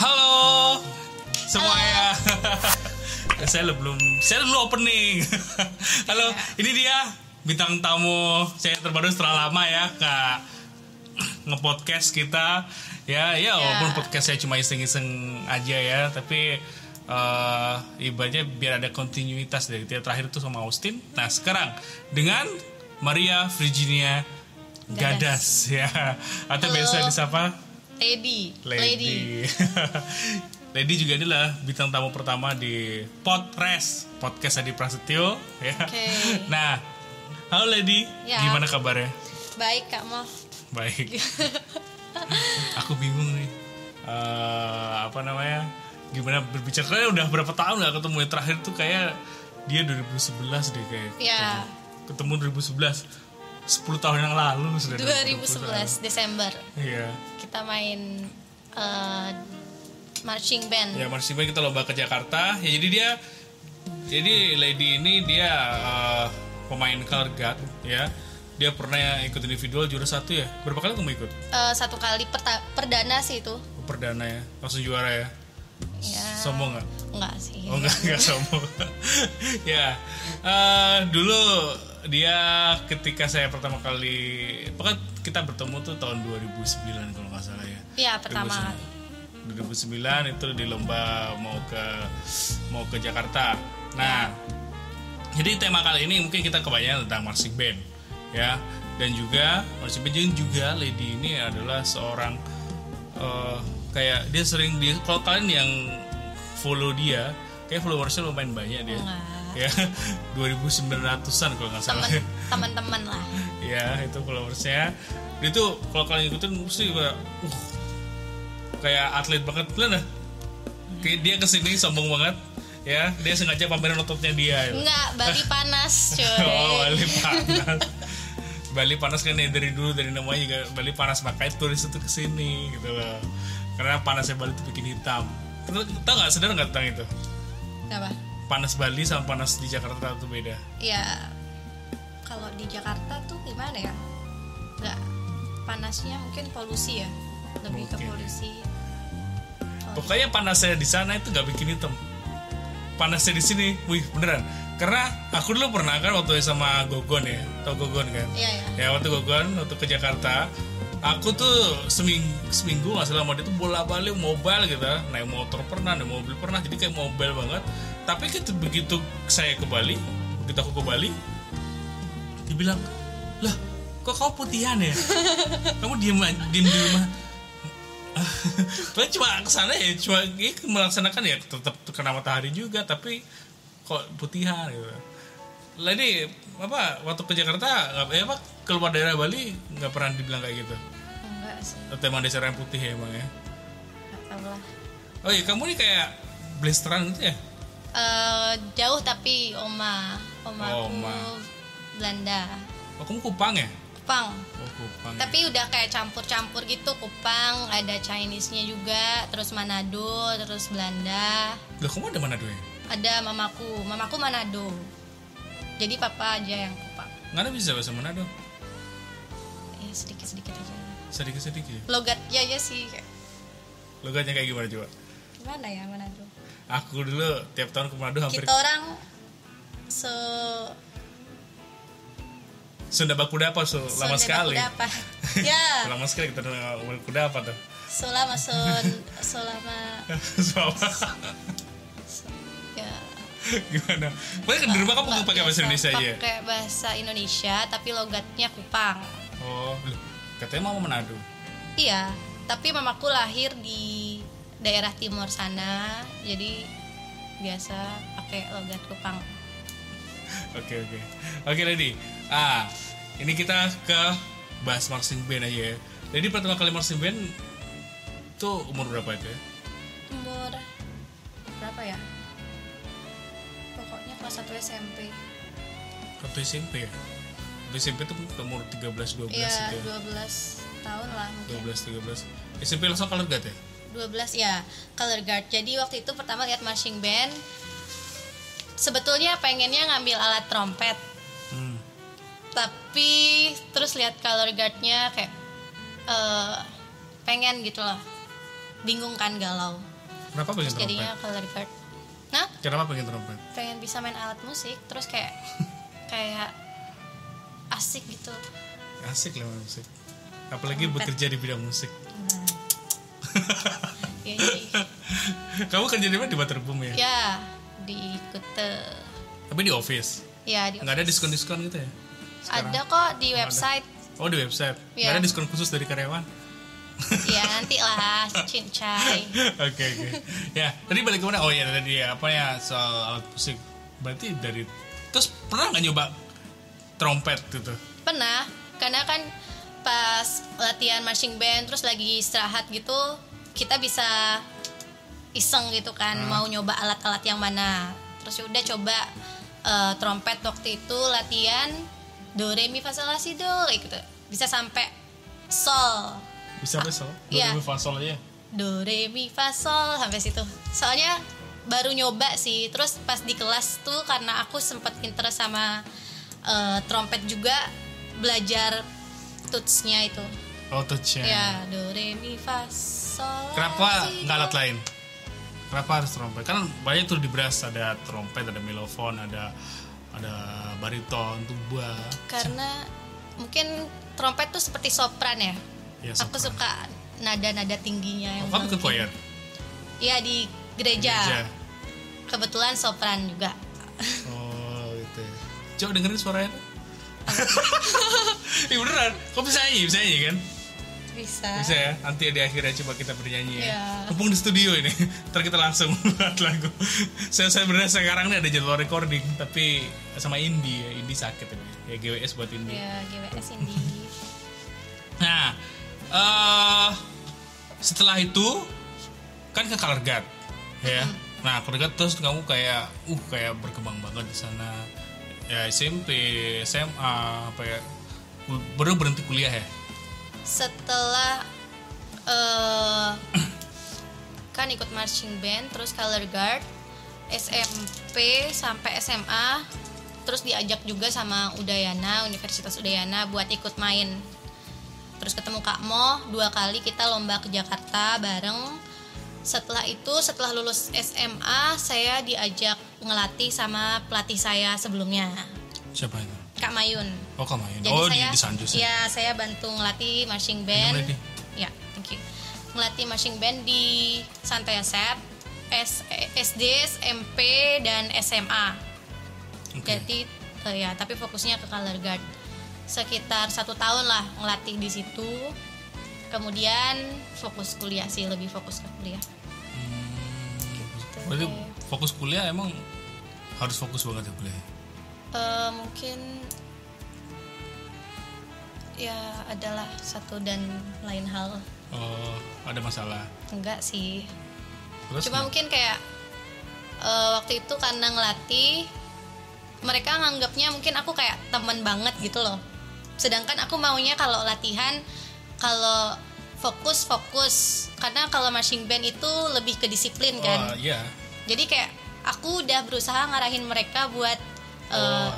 Halo semuanya. saya belum saya belum opening. Halo, ini dia bintang tamu saya terbaru setelah lama ya kak. Ngepodcast kita. Ya ya walaupun podcast saya cuma iseng-iseng aja ya tapi eh ibaratnya biar ada kontinuitas dari tiap terakhir itu sama Austin. Nah sekarang dengan Maria Virginia Gadas, ya. Atau Halo. biasa disapa Lady. Lady. Lady juga inilah bintang tamu pertama di Podres podcast Adi Prasetyo ya. Oke. Nah, halo Lady, Ya. gimana kabarnya? Baik Kak Mo. Baik. Aku bingung nih. Eh, apa namanya? Gimana berbicara? Karena udah berapa tahun nggak ketemu yang terakhir tuh kayak dia 2011 deh kayak. Ya. Ketemu 2011. 10 tahun yang lalu sudah 2011 Desember Iya. kita main eh, marching band. Ya marching band kita lomba ke Jakarta. Ya jadi dia jadi Lady ini dia eh, pemain color guard ya. Dia pernah ikut individual juara satu ya. Berapa kali kamu ikut? Eh, satu kali perta- perdana sih itu. Perdana ya. Langsung juara ya. Ya. Sombong nggak? Enggak sih. Oh enggak enggak sombong. ya. Eh, dulu dia ketika saya pertama kali pokoknya kita bertemu tuh tahun 2009 kalau nggak salah ya. Iya, pertama. 2009 itu di lomba mau ke mau ke Jakarta. Nah, jadi tema kali ini mungkin kita kebanyakan tentang marching band, ya. Dan juga marching band juga Lady ini adalah seorang eh, kayak dia sering dia kalau kalian yang follow dia, kayak followersnya lumayan banyak dia. Enggak. Ya, 2900-an kalau nggak salah. Teman-teman lah. ya itu followersnya dia tuh kalau kalian ikutin mesti kayak uh, kayak atlet banget lah nah kayak dia ke sini sombong banget ya dia sengaja pamerin ototnya dia ya. Enggak, Bali panas, cuy. oh Bali panas Bali panas kan ya dari dulu dari namanya juga Bali panas makanya turis itu ke sini gitu loh karena panasnya Bali itu bikin hitam tau nggak sadar nggak tentang itu Kenapa? Panas Bali sama panas di Jakarta itu beda Ya kalau di Jakarta tuh gimana ya? Enggak panasnya mungkin polusi ya. Lebih ke Mungkin. polusi. Kalau Pokoknya panasnya di sana itu nggak bikin hitam. Panasnya di sini, wih beneran. Karena aku dulu pernah kan waktu sama Gogon ya, tau Gogon kan? Iya ya. Ya waktu Gogon, waktu ke Jakarta, aku tuh seminggu seminggu nggak salah sama dia tuh bola balik mobile gitu, naik motor pernah, naik mobil pernah, jadi kayak mobile banget. Tapi gitu, begitu saya ke Bali, begitu aku ke Bali, dibilang, lah kok kau putihan ya? Kamu diem diem di rumah cuma ke sana ya cuma ya, melaksanakan ya tetap kena matahari juga tapi kok putihan gitu. Lady apa waktu ke Jakarta nggak eh, apa keluar daerah Bali nggak pernah dibilang kayak gitu. Enggak sih. Emang dasar yang putih ya emang ya. Enggak tahu lah. Oh iya kamu nih kayak blasteran gitu ya? Eh, jauh tapi oma oma Oh, aku oma. Belanda Oh kamu Kupang ya? Kupang Oh Kupang. ya. tapi udah kayak campur-campur gitu Kupang ada Chinese-nya juga terus Manado terus Belanda Lah kamu ada mana dulu ya? ada mamaku mamaku Manado jadi papa aja yang Kupang Nggak ada bisa bahasa Manado? ya sedikit-sedikit aja Sedikit-sedikit. logatnya aja sih Logatnya kayak gimana coba? gimana ya Manado Aku dulu tiap tahun ke Manado hampir kita orang se Sunda Bakuda apa so lama sekali. apa ya Lama sekali kita ngomong kuda apa tuh? selama sun selama Suapa. ya Gimana? Pokoknya di rumah kamu pakai bahasa Indonesia aja ya? pakai bahasa Indonesia tapi logatnya Kupang Oh, loh, katanya mau Manado. iya tapi mamaku lahir di daerah timur sana jadi biasa pakai logat Kupang Oke oke. Oke Lady. Ah, ini kita ke bahas marching band aja ya. Jadi pertama kali marching band tuh umur berapa itu ya? umur berapa ya pokoknya kelas 1 SMP Waktu SMP ya? Waktu SMP tuh umur 13 12 iya gitu ya. 12 tahun lah mungkin 12 13. SMP langsung color guard ya? 12 ya color guard jadi waktu itu pertama lihat marching band sebetulnya pengennya ngambil alat trompet Hmm. tapi terus lihat color guardnya kayak eh, pengen gitu loh bingung kan galau Kenapa pengen Terus jadinya color guard nah Kenapa pengen trompet? pengen bisa main alat musik terus kayak kayak asik gitu Asik lah musik. Apalagi Trompet. bekerja di bidang musik. ya Kamu kerja di mana di Waterboom ya? ya di Kute Tapi di office. ya di Nggak ada diskon-diskon gitu ya? Sekarang? ada kok di website Oh di website. Nggak Iya. ada diskon khusus dari karyawan? ya nanti lah cincai Oke oke. Ya tadi balik ke mana? Oh ya tadi ya, apa ya soal alat musik. Berarti dari terus pernah nggak nyoba trompet gitu? pernah karena kan pas latihan marching band terus lagi istirahat gitu kita bisa iseng gitu kan mau nyoba alat-alat yang mana. Terus ya udah coba eh, trompet waktu itu latihan do re mi fa sol la si do gitu. Bisa sampai sol. Bisa besok? Iya. Dua fa sol aja. do re mi fa sol sampai situ. Soalnya baru nyoba sih. Terus pas di kelas tuh karena aku sempet interest sama eh, trompet juga belajar tutsnya itu. Oh touch ya do re mi fa sol Kenapa nggak alat lain? Kenapa harus trompet? Kan banyak tuh di brass ada trompet, ada melofon, ada ada bariton, tuba. karena mungkin trompet tuh seperti sopran ya Ya, aku sopran. suka nada-nada tingginya yang Oh, kamu ikut choir? Iya di gereja. Gereja. kebetulan sopran juga Oh gitu. ya. Coba dengerin suaranya. Iya beneran. Kok bisa nyanyi? Bisa nyanyi kan? Bisa Bisa ya. Nanti di akhirnya coba kita bernyanyi ya. Iya. Mumpung di studio ini. Ntar kita langsung buat lagu. Saya saya bener sekarang nih ada jadwal recording tapi sama Indi ya. Indi sakit ini. Ya GWS buat Indi. ya GWS ini Nah, eh setelah itu kan ke Color Guard, ya. Nah, Color Guard terus kamu kayak, uh kayak berkembang banget di sana. Ya SMP, SMA, apa ya? Baru berhenti kuliah ya? Setelah eh kan ikut marching band terus color guard SMP sampai SMA terus diajak juga sama Udayana Universitas Udayana buat ikut main. Terus ketemu Kak Mo dua kali kita lomba ke Jakarta bareng. Setelah itu setelah lulus SMA saya diajak ngelatih sama pelatih saya sebelumnya. Siapa itu? Kak Mayun Oh, kamu ya? jadi oh, saya, di, di Sanjus ya? ya saya bantu ngelatih marching band. Ya, thank you. Ngelatih marching band di Santai Asep, S, SD, SMP dan SMA. Oke. Jadi eh, ya, tapi fokusnya ke color guard. Sekitar satu tahun lah ngelatih di situ. Kemudian fokus kuliah sih, lebih fokus ke kuliah. Gitu Berarti deh. fokus kuliah emang harus fokus banget ya kuliah? Eh, mungkin ya adalah satu dan lain hal. Oh, ada masalah. Enggak sih. Terus Cuma mungkin kayak eh, waktu itu karena ngelatih mereka nganggapnya mungkin aku kayak temen banget gitu loh. Sedangkan aku maunya kalau latihan kalau fokus fokus karena kalau marching band itu lebih ke disiplin Oh, kan. iya. Jadi kayak aku udah berusaha ngarahin mereka buat eh, Oh,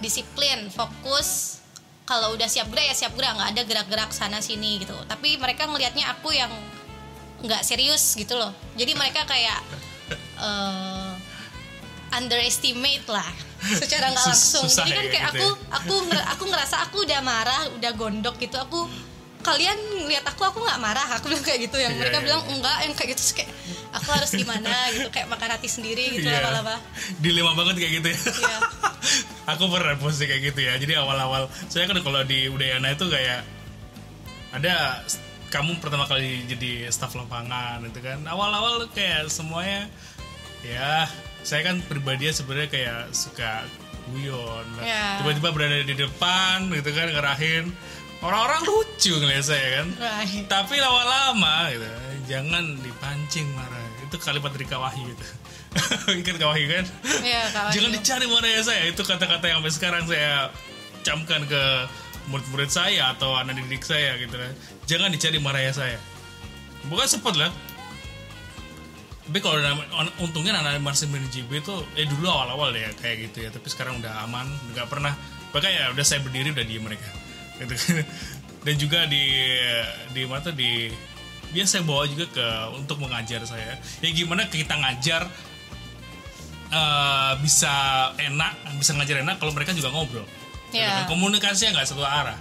disiplin, fokus. Kalau udah siap gerak ya siap gerak, nggak ada gerak-gerak sana sini gitu. Tapi mereka ngelihatnya aku yang nggak serius gitu loh. Jadi mereka kayak eh, underestimate lah secara nggak Sus- langsung. susah Jadi kan ya kayak gitu aku ya. aku aku ngerasa aku udah marah, udah gondok gitu. Aku kalian lihat aku aku nggak marah aku bilang kayak gitu yang Iya, mereka iya, bilang iya. enggak yang kayak gitu Terus kayak aku harus gimana gitu kayak makan hati sendiri gitu Iya. lama-lama Dilema banget kayak gitu ya. Iya. aku pernah posisi kayak gitu ya. Jadi awal-awal saya kan kalau di Udayana itu kayak ada kamu pertama kali jadi staf lapangan itu kan. Awal-awal kayak semuanya ya saya kan pribadinya sebenarnya kayak suka guyon. lah. Ya. Tiba-tiba berada di depan gitu kan ngerahin orang-orang lucu ngeliat saya kan. right Tapi lama-lama gitu, jangan dipancing marah. Itu kalimat dari Kawahi gitu. Ingat Kawahi kan? Iya, Kawahi. Jangan dicari marah ya saya. Itu kata-kata yang sampai sekarang saya camkan ke murid-murid saya atau anak didik saya gitu kan. Jangan dicari marah ya saya. Bukan sempat lah. Tapi kalau untungnya anak Marsin bin JB itu eh dulu awal-awal deh ya, kayak gitu ya. Tapi sekarang udah aman, nggak pernah. Bahkan ya udah saya berdiri udah diem mereka. Gitu. Dan juga di di tuh di dia saya bawa juga ke untuk mengajar saya. Ya gimana kita ngajar eh, bisa enak bisa ngajar enak kalau mereka juga ngobrol. Gitu Ya. kan. komunikasinya nggak satu arah.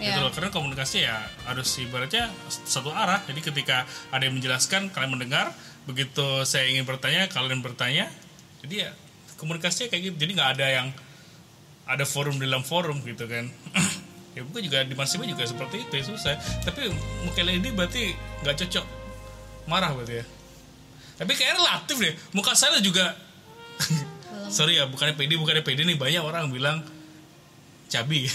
Gitu Ya. loh. Karena komunikasi ya harus ibaratnya satu arah. Jadi ketika ada yang menjelaskan kalian mendengar. Begitu saya ingin bertanya kalian bertanya. Jadi ya komunikasinya kayak gitu. Jadi nggak ada yang ada forum dalam forum gitu kan ya gue juga di Masiba juga seperti itu ya susah. Tapi muka lady berarti nggak cocok. Marah berarti ya. Tapi kayaknya relatif deh. Muka saya juga. Sorry ya bukannya pede bukannya pede nih. Banyak orang bilang cabi.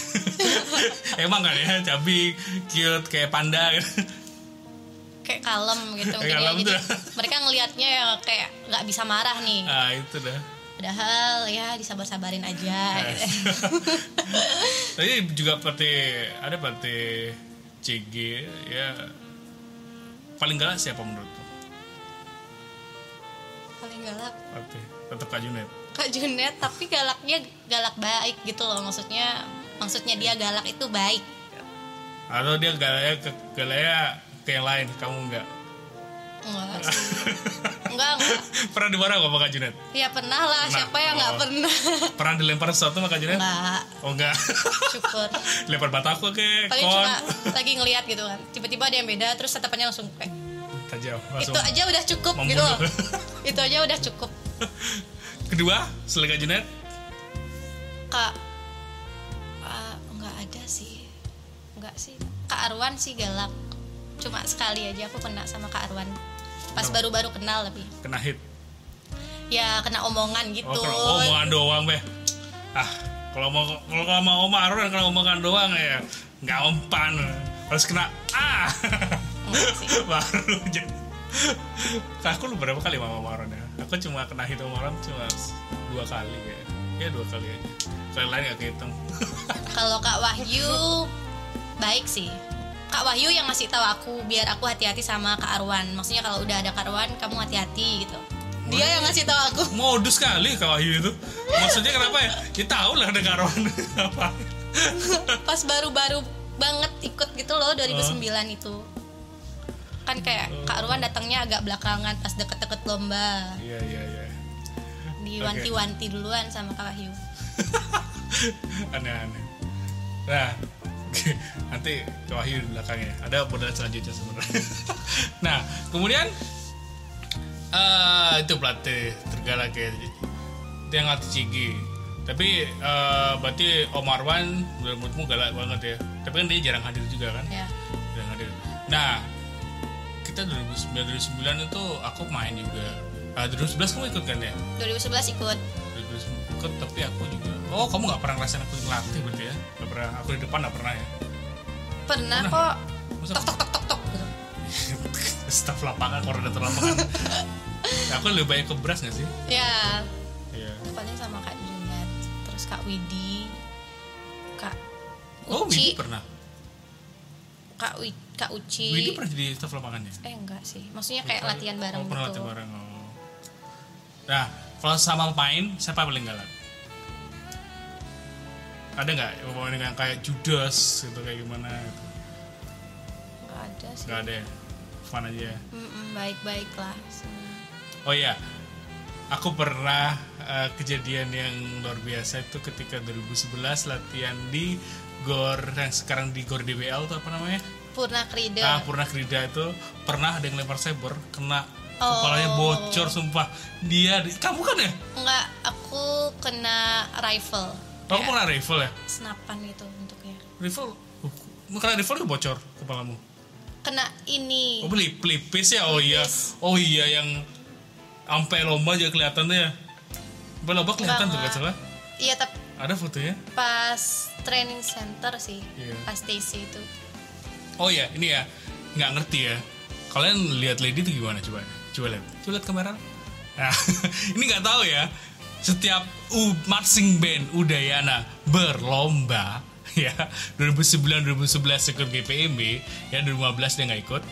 Emang kan ya? Cabi cute kayak panda. Gitu. kayak kalem gitu Kayak mungkin ya. kalem jadi tuh. mereka ngelihatnya ya kayak nggak bisa marah nih. Ah itu dah padahal ya disabar-sabarin aja. Gitu. tapi juga partai ada partai CG ya. Paling galak siapa menurut lo? paling galak. Partai tetap Kak Junet. Kak Junet tapi galaknya galak baik gitu loh. Maksudnya maksudnya dia galak itu baik. Atau dia galaknya ke galaknya ke yang lain kamu enggak enggak sih. Enggak enggak. Pernah dimarah gak sama Kak Junet? Ya pernah lah. Nah, siapa yang nggak oh. pernah? Pernah dilempar sesuatu sama Kak Junet? Enggak. Oh enggak. Syukur. Lempar batako ke paling kon. cuma lagi ngelihat gitu kan. Tiba-tiba ada yang beda terus tatapannya langsung kayak tajam langsung itu aja udah cukup membunuh. gitu. loh itu aja udah cukup. Kedua selain Kak Junet? Kak ah, nggak ada sih. Nggak sih. Kak Arwan sih galak. Cuma sekali aja aku kena sama kak Arwan pas Kenapa? baru-baru kenal lebih kena hit? Ya kena omongan gitu. oh kalau omongan doang be ah kalau mau kalau mau Omar dan kalau omongan doang ya. Nggak mempan harus kena ah baru aja. Aku lu berapa kali sama Maron ya? Aku cuma kena hit sama Maron cuma dua kali ya. Ya dua kali aja. Kali lain gak kehitung. Kalau kak Wahyu baik sih Kak Wahyu yang ngasih tahu aku biar aku hati-hati sama Kak Arwan. Maksudnya kalau udah ada Kak Arwan, kamu hati-hati gitu. Dia yang ngasih tahu aku. modus kali Kak Wahyu itu maksudnya kenapa ya kita tahu lah ada karuan apa Pas baru-baru banget ikut gitu loh 2009 itu. Kan kayak Kak Arwan datangnya agak belakangan pas deket-deket lomba. iya iya iya Diwanti-wanti duluan sama Kak Wahyu. aneh-aneh nah nanti ke Wahyu di belakangnya. Ada modal selanjutnya sebenarnya. Nah kemudian eh itu pelatih tergalak ya. Dia ngelatih Cigi. Tapi eh, berarti Om Arwan menurutmu galak banget ya. Tapi kan dia jarang hadir juga kan? Ya. jarang hadir. Nah kita 2009 2009 itu aku main juga. Ah, 2011 kamu ikut kan ya? 2011 ikut. 2011 ikut tapi aku juga. Oh kamu nggak pernah ngerasain aku ngelatih berarti ya nggak pernah aku di depan nggak pernah ya? Pernah Pernah. kok. Tok tok tok tok tok. Gitu. staf lapangan koordinator lapangan. Ya, aku lebih banyak ke beras nggak sih? Ya, iya. Itu paling sama Kak Junet, terus Kak Widi, Kak oh Uci, Widi pernah? Kak Wi, Kak Uci. Widi pernah jadi staf lapangannya Eh enggak sih, maksudnya kayak latihan bareng oh, pernah gitu. latihan bareng oh. nah kalau sama main siapa paling galak ada nggak pemain yang kayak Judas gitu kayak gimana gitu. Enggak ada sih. nggak ada ya fun aja ya baik-baik lah. Oh iya, aku pernah eh, kejadian yang luar biasa itu ketika 2011 latihan di Gor yang sekarang di Gor DBL tuh apa namanya? Purna Krida. Ah, Purna Krida itu pernah ada yang lempar saber kena Oh. kepalanya bocor sumpah. Dia di- kamu kan ya? Enggak, aku kena rifle. Kamu Kayak pernah rifle ya? senapan gitu bentuknya. Rifle uh, kena rifle itu bocor kepalamu. Kena ini. Oh, beli pelipis ya? Oh iya. Pelipis. Oh iya yang sampai lomba aja kelihatan tuh ya. Sampai lomba kelihatan tuh nggak salah. Iya, tapi Ada fotonya? pas training center sih. Iya. Pas TC itu. Oh ya, ini ya nggak ngerti ya. Kalian lihat Lady itu gimana coba? Coba lihat, coba lihat kamera. Nah, ini nggak tahu ya. Setiap U marching band Udayana berlomba ya. 2009 2011 ikut GPMB ya 2015 dia nggak ikut.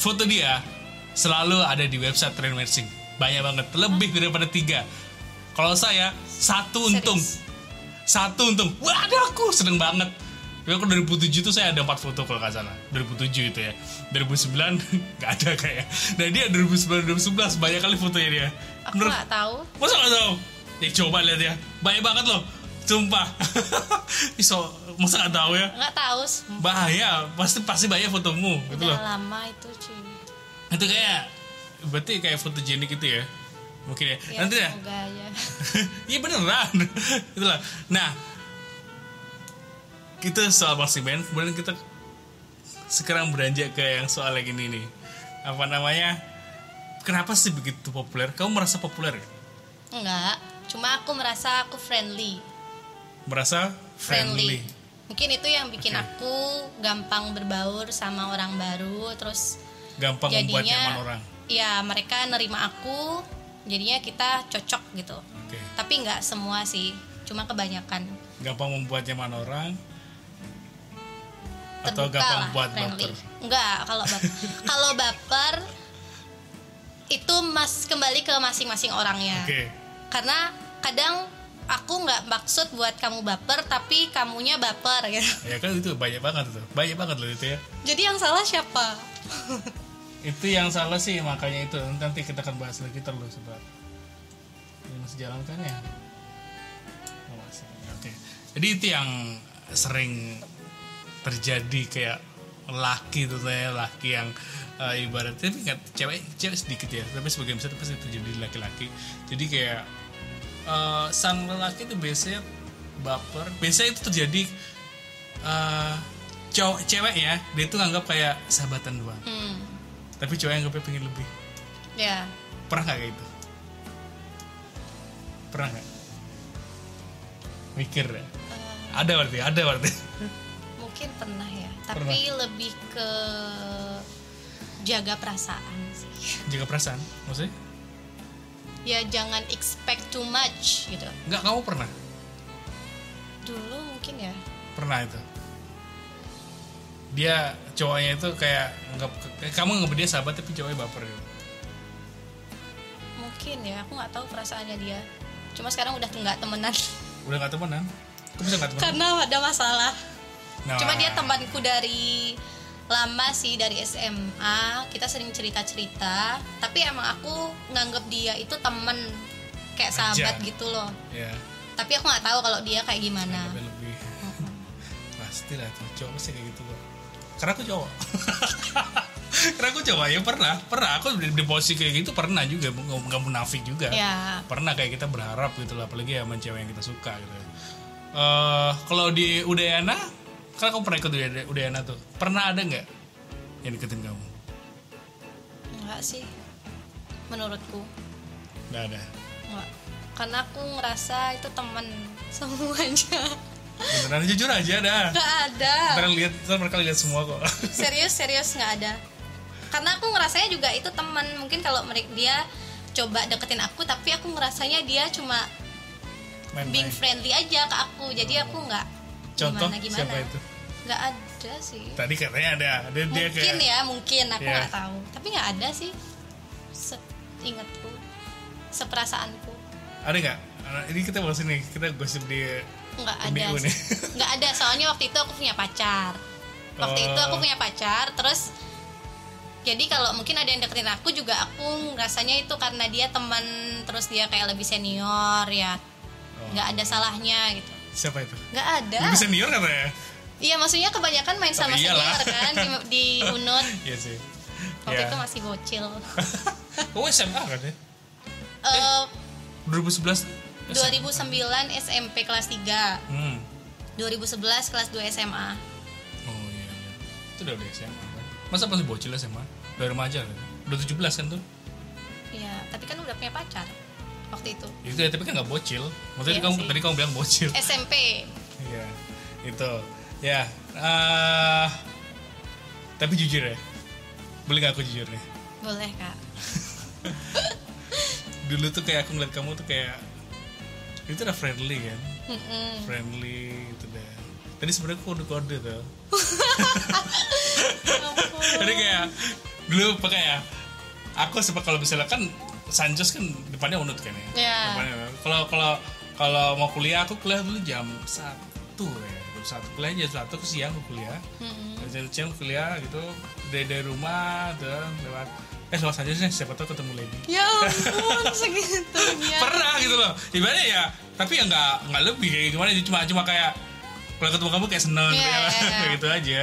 Foto dia selalu ada di website Train Marching. Banyak banget lebih daripada tiga. Kalau saya satu untung. Serius. satu untung. Wah ada aku. Seneng banget. Tapi aku 2007 tuh saya ada 4 foto kalau nggak salah. 2007 itu ya. 2009 nggak ada kayak. Nah dia 2009 2011 banyak kali fotonya dia Aku nggak tahu. Masa nggak tahu? Ya coba lihat ya. Banyak banget loh. Sumpah. Iso Masa nggak tahu ya? Nggak tahu. Bahaya. Pasti pasti banyak fotomu gitu loh. Udah lama itu cuy. Itu kayak Berarti kayak fotogenik gitu ya? Mungkin ya, Ya, Nanti ya. Iya beneran. Itulah Nah Kita soal band Kemudian kita Sekarang beranjak ke yang soal yang ini nih. Apa namanya Kenapa sih begitu populer? Kamu merasa populer ya? Enggak. Cuma aku merasa aku friendly. Merasa Friendly. friendly, Mungkin itu yang bikin Oke. aku gampang berbaur sama orang baru. Terus Gampang membuat jadinya nyaman orang ya mereka nerima aku. Jadinya kita cocok gitu. Oke Tapi nggak semua sih. Cuma kebanyakan. Gampang membuat nyaman orang Atau terbuka gampang lah, buat friendly. baper Enggak, kalau baper. kalau baper itu mas kembali ke masing-masing orangnya. Oke Karena kadang aku nggak maksud buat kamu baper, tapi kamunya baper gitu. Ya kan itu banyak banget tuh Banyak banget loh itu ya Jadi yang salah siapa? itu yang salah sih makanya itu nanti kita akan bahas lagi terus sebab ini masih jalan kan ya Oh, masih. oke jadi itu yang sering terjadi kayak laki tuh saya laki yang eh, ibaratnya cewek cewek sedikit ya tapi sebagian besar pasti terjadi di laki-laki. Jadi kayak eh, sang lelaki itu biasanya baper. Biasanya itu terjadi eh, cowok cewek ya dia itu nganggap kayak sahabatan doang. Hmm, tapi cowok yang nganggapnya pengen lebih. Ya. pernah nggak kayak gitu pernah nggak? Mikir ya? Eh, ada berarti ada berarti. Mungkin pernah ya, tapi lebih ke jaga perasaan sih. jaga perasaan maksudnya Ya jangan expect too much gitu. nggak kamu pernah Dulu mungkin ya. pernah itu dia cowoknya itu kayak nggak kayak kamu nggak dia sahabat tapi cowoknya baper gitu Mungkin ya, aku nggak tahu perasaannya dia. Cuma sekarang udah nggak temenan udah nggak temenan kok bisa nggak temenan karena ada masalah. Nah, Cuma dia temanku dari lama sih dari SMA. Kita sering cerita-cerita, tapi emang aku nganggep dia itu temen kayak sahabat Aja. gitu loh. ya Tapi aku nggak tahu kalau dia kayak gimana. lebih lebih. Pasti lah tuh cowok pasti kayak gitu kok. Karena aku cowok. Karena aku cowok ya pernah pernah. Aku di, di posisi kayak gitu pernah juga nggak munafik juga. Ya, pernah kayak kita berharap gitu lah apalagi sama cewek yang kita suka gitu. Eh kalau di Udayana karena kamu pernah ikut Udayana, Udayana tuh. Pernah ada nggak yang deketin kamu? Enggak sih. Menurutku, nggak ada? Enggak. Karena aku ngerasa itu temen semuanya. beneran jujur aja dah. Enggak ada. ntar lihat mereka lihat semua kok. Serius serius nggak ada. Karena aku ngerasanya juga itu teman mungkin kalau mereka dia coba deketin aku tapi aku ngerasanya dia cuma main-main. being friendly aja ke aku. Jadi aku nggak contoh gimana gimana. siapa itu nggak ada sih. Tadi katanya ada. Dia, dia mungkin kayak ya mungkin. Aku Iya. nggak tahu. Tapi nggak ada sih. Ingatku. Seperasaanku. Ada nggak? Ini kita bahas ini. Kita gosip di nggak ada nggak ada. Soalnya waktu itu aku punya pacar. Waktu itu aku Oh. punya pacar. Terus jadi kalau mungkin ada yang deketin aku juga aku rasanya itu karena dia teman terus dia kayak lebih senior ya. Oh. nggak ada salahnya gitu. Siapa itu? Nggak ada. Lebih senior katanya iya maksudnya kebanyakan main sama iyalah. senior kan di, di unut. Iya sih. Waktu Ya. itu masih bocil. Oh SMA kan ya? Eh, 2011 2009 SMP kelas 3 hmm. 2011 kelas 2 SMA oh iya, iya. Itu udah udah SMA kan? Masa masih bocil SMA udah remaja kan? Udah 17 kan tuh? Iya, tapi kan udah punya pacar waktu itu. itu ya tapi kan nggak bocil. Maksudnya Iya kamu sih. tadi kamu bilang bocil. SMP. iya itu ya eh tapi jujur ya boleh gak aku jujur nih Boleh, Kak. dulu tuh kayak aku ngeliat kamu tuh kayak itu udah friendly kan Mm-mm. friendly itu deh tadi sebenarnya kode kode tuh jadi kayak dulu pakai ya aku sempat kalau misalnya kan Sanjos kan depannya unut kan ya Ya. Depannya. kalau kalau kalau mau kuliah aku kuliah dulu jam satu ya satu kuliah jam satu siang ke kuliah. Mm-mm. jam siang kuliah gitu dari dari rumah tuh lewat eh lewat saja sih siapa tahu ketemu lagi ya ampun segitunya. Pernah gitu loh. Ibaratnya ya tapi ya nggak nggak lebih kayak gimana sih cuma cuma kayak kalau ketemu kamu kayak seneng Iya, ya, iya, iya. kayak gitu aja.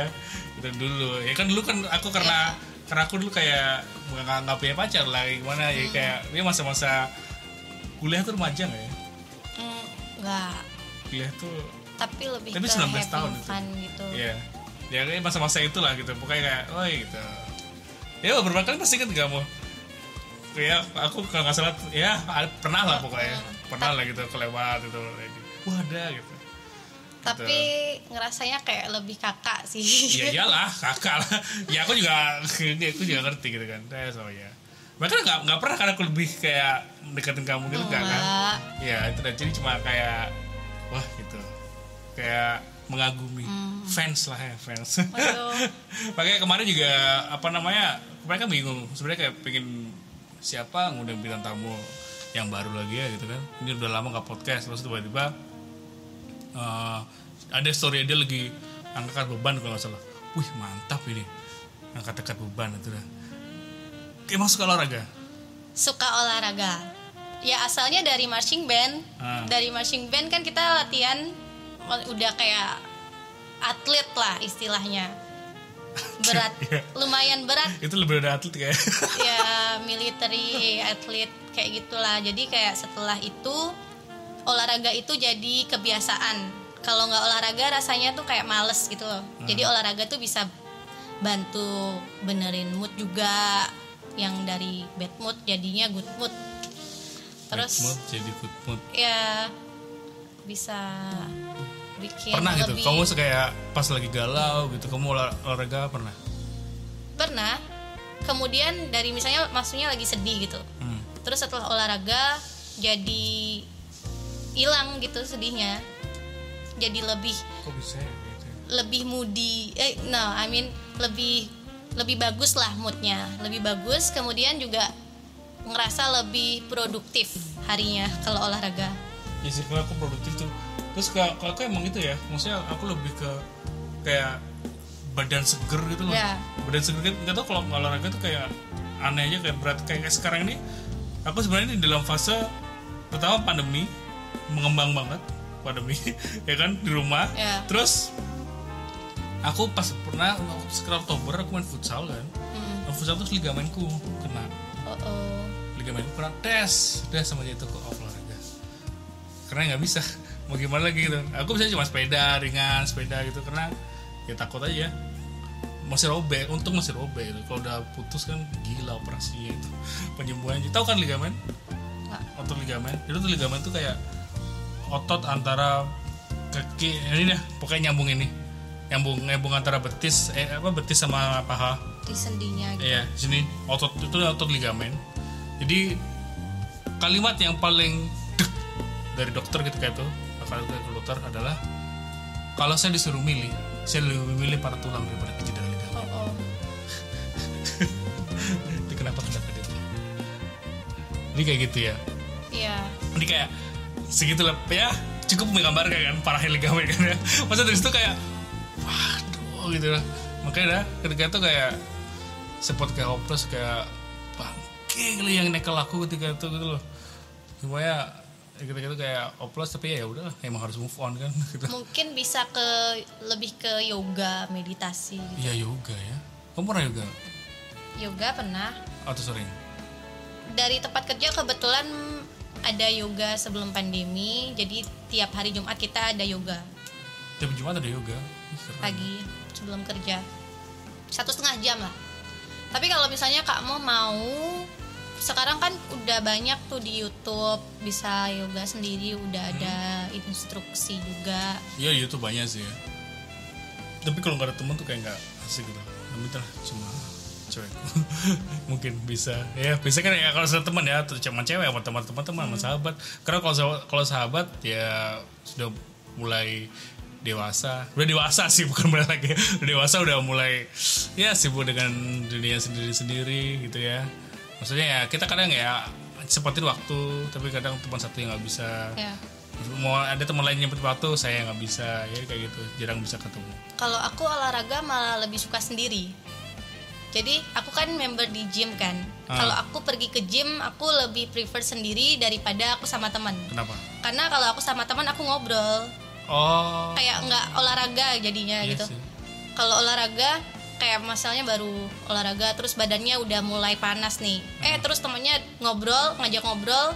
Gitu dulu. Ya kan dulu kan aku karena karena aku dulu kayak nggak nggak punya pacar lah kayak gimana. Ya Hmm. kayak dia masa-masa kuliah tuh remaja nggak ya? Mm, nggak. Kuliah tuh tapi lebih Tapi ke 19 having tahun itu. fun gitu Iya. Ya kayak masa-masa itulah gitu. Pokoknya kayak, oh gitu. Ya beberapa kali pasti kan kamu. Ya aku kalau nggak salah, ya pernah lah pokoknya. Pernah lah gitu kelewat gitu. Wah ada gitu. tapi ngerasanya kayak lebih kakak sih Ya iyalah kakak lah. Ya aku juga, aku juga ngerti gitu kan. Ya so ya. Bahkan nggak nggak pernah kan aku lebih kayak deketin kamu gitu nggak kan? Ya itu dan jadi cuma kayak wah gitu. Kayak mengagumi. Fans lah ya fans. Makanya kemarin juga apa namanya mereka bingung sebenarnya kayak pengen siapa ngundang bintang tamu yang baru lagi ya gitu kan. Ini udah lama nggak podcast terus tiba-tiba eh, ada story dia lagi angkat beban kalau nggak salah. Wih mantap ini. Angkat-angkat beban itu kayak masuk ke olahraga? Suka olahraga. Ya asalnya dari marching band. Ah. dari marching band kan kita latihan udah kayak atlet lah istilahnya. Berat. Lumayan berat. Itu lebih dari atlet kayak. Ya military atlet kayak gitulah. Jadi kayak setelah itu olahraga itu jadi kebiasaan. Kalau nggak olahraga rasanya tuh kayak males gitu loh. Jadi olahraga tuh bisa bantu benerin mood juga yang dari bad mood jadinya good mood. Terus Bad mood jadi good mood. ya bisa bikin pernah gitu? lebih kamu kayak pas lagi galau gitu kamu olah- olahraga pernah? Pernah. Kemudian dari misalnya maksudnya lagi sedih gitu. Hmm. terus setelah olahraga jadi hilang gitu sedihnya. Jadi lebih kok bisa ya gitu ya? lebih moody. Eh no I mean lebih lebih bagus lah moodnya. Lebih bagus kemudian juga ngerasa lebih produktif harinya kalau olahraga. Ya sih aku produktif tuh terus kalau kalau aku emang itu ya maksudnya aku lebih ke kayak badan seger gitu loh Ya. badan seger gitu nggak tau kalau olahraga tuh kayak aneh aja kayak berat kayak, kayak sekarang ini aku sebenarnya di dalam fase pertama pandemi mengembang banget pandemi ya kan di rumah Ya. terus aku pas pernah sekitar Oktober aku main futsal kan Mm. Nah, futsal terus ligamenku kena oh, oh. ligamenku kena tes tes sama dia itu ke olahraga karena nggak bisa mau gimana lagi gitu. Aku bisa cuma sepeda ringan sepeda gitu. Karena ya takut aja. Masih robek untung masih robek gitu. kalau udah putus kan gila operasinya itu. Penyembuhannya. Tahu kan ligamen? Otot ligamen. Itu tuh ligamen tuh kayak otot antara kaki ini dah pokoknya nyambung ini. Nyambung nyambung antara betis eh apa betis sama paha. Di sendinya gitu. Iya, sini. Otot itu otot ligamen. Jadi kalimat yang paling dek dari dokter ketika itu, kalau dari dokter adalah kalau saya disuruh milih, saya lebih memilih para tulang daripada cedera ligamen. oh, oh. Itu kenapa kenapa gitu? Jadi kayak gitu ya. iya Ini kayak segitu lah ya cukup menggambarkan kan para ligamen kan ya. Masa dari situ kayak waduh gitu lah. Makanya dah ketika itu kayak sempat kayak hopeless kayak bangke kali yang nekel aku ketika itu gitu loh. Gimana ya ketika itu kayak hopeless tapi ya udah emang harus move on kan gitu. mungkin bisa ke lebih ke yoga meditasi gitu. Iya yoga ya. Kamu pernah yoga yoga pernah atau sering? dari tempat kerja kebetulan ada yoga sebelum pandemi jadi tiap hari Jumat kita ada yoga Tiap Jumat ada yoga. Keren. pagi sebelum kerja satu setengah jam lah tapi kalau misalnya kamu mau sekarang kan udah banyak tuh di YouTube bisa yoga sendiri udah ada instruksi juga Iya YouTube banyak sih ya. Tapi kalau nggak ada temen tuh kayak nggak asik gitu. Tapi lah cuma cewek. Mungkin bisa. Ya bisa kan ya kalau sama teman ya atau cuma cewek sama teman-teman teman sama sahabat. Karena kalau sahabat- kalau sahabat ya sudah mulai dewasa udah dewasa sih bukan mulai lagi udah dewasa udah mulai ya sibuk dengan dunia sendiri-sendiri gitu ya maksudnya ya kita kadang ya seperti waktu tapi kadang teman satu yang nggak bisa ya mau ada teman lain nyempet waktu saya nggak bisa ya kayak gitu jarang bisa ketemu Kalau aku olahraga malah lebih suka sendiri. Jadi aku kan member di gym kan. Ah. Kalau aku pergi ke gym, aku lebih prefer sendiri daripada aku sama teman. kenapa Karena kalau aku sama teman aku ngobrol, oh kayak nggak olahraga jadinya iya gitu. Kalau olahraga kayak masalahnya baru olahraga terus badannya udah mulai panas nih. Hmm. Eh terus temennya ngobrol, ngajak ngobrol,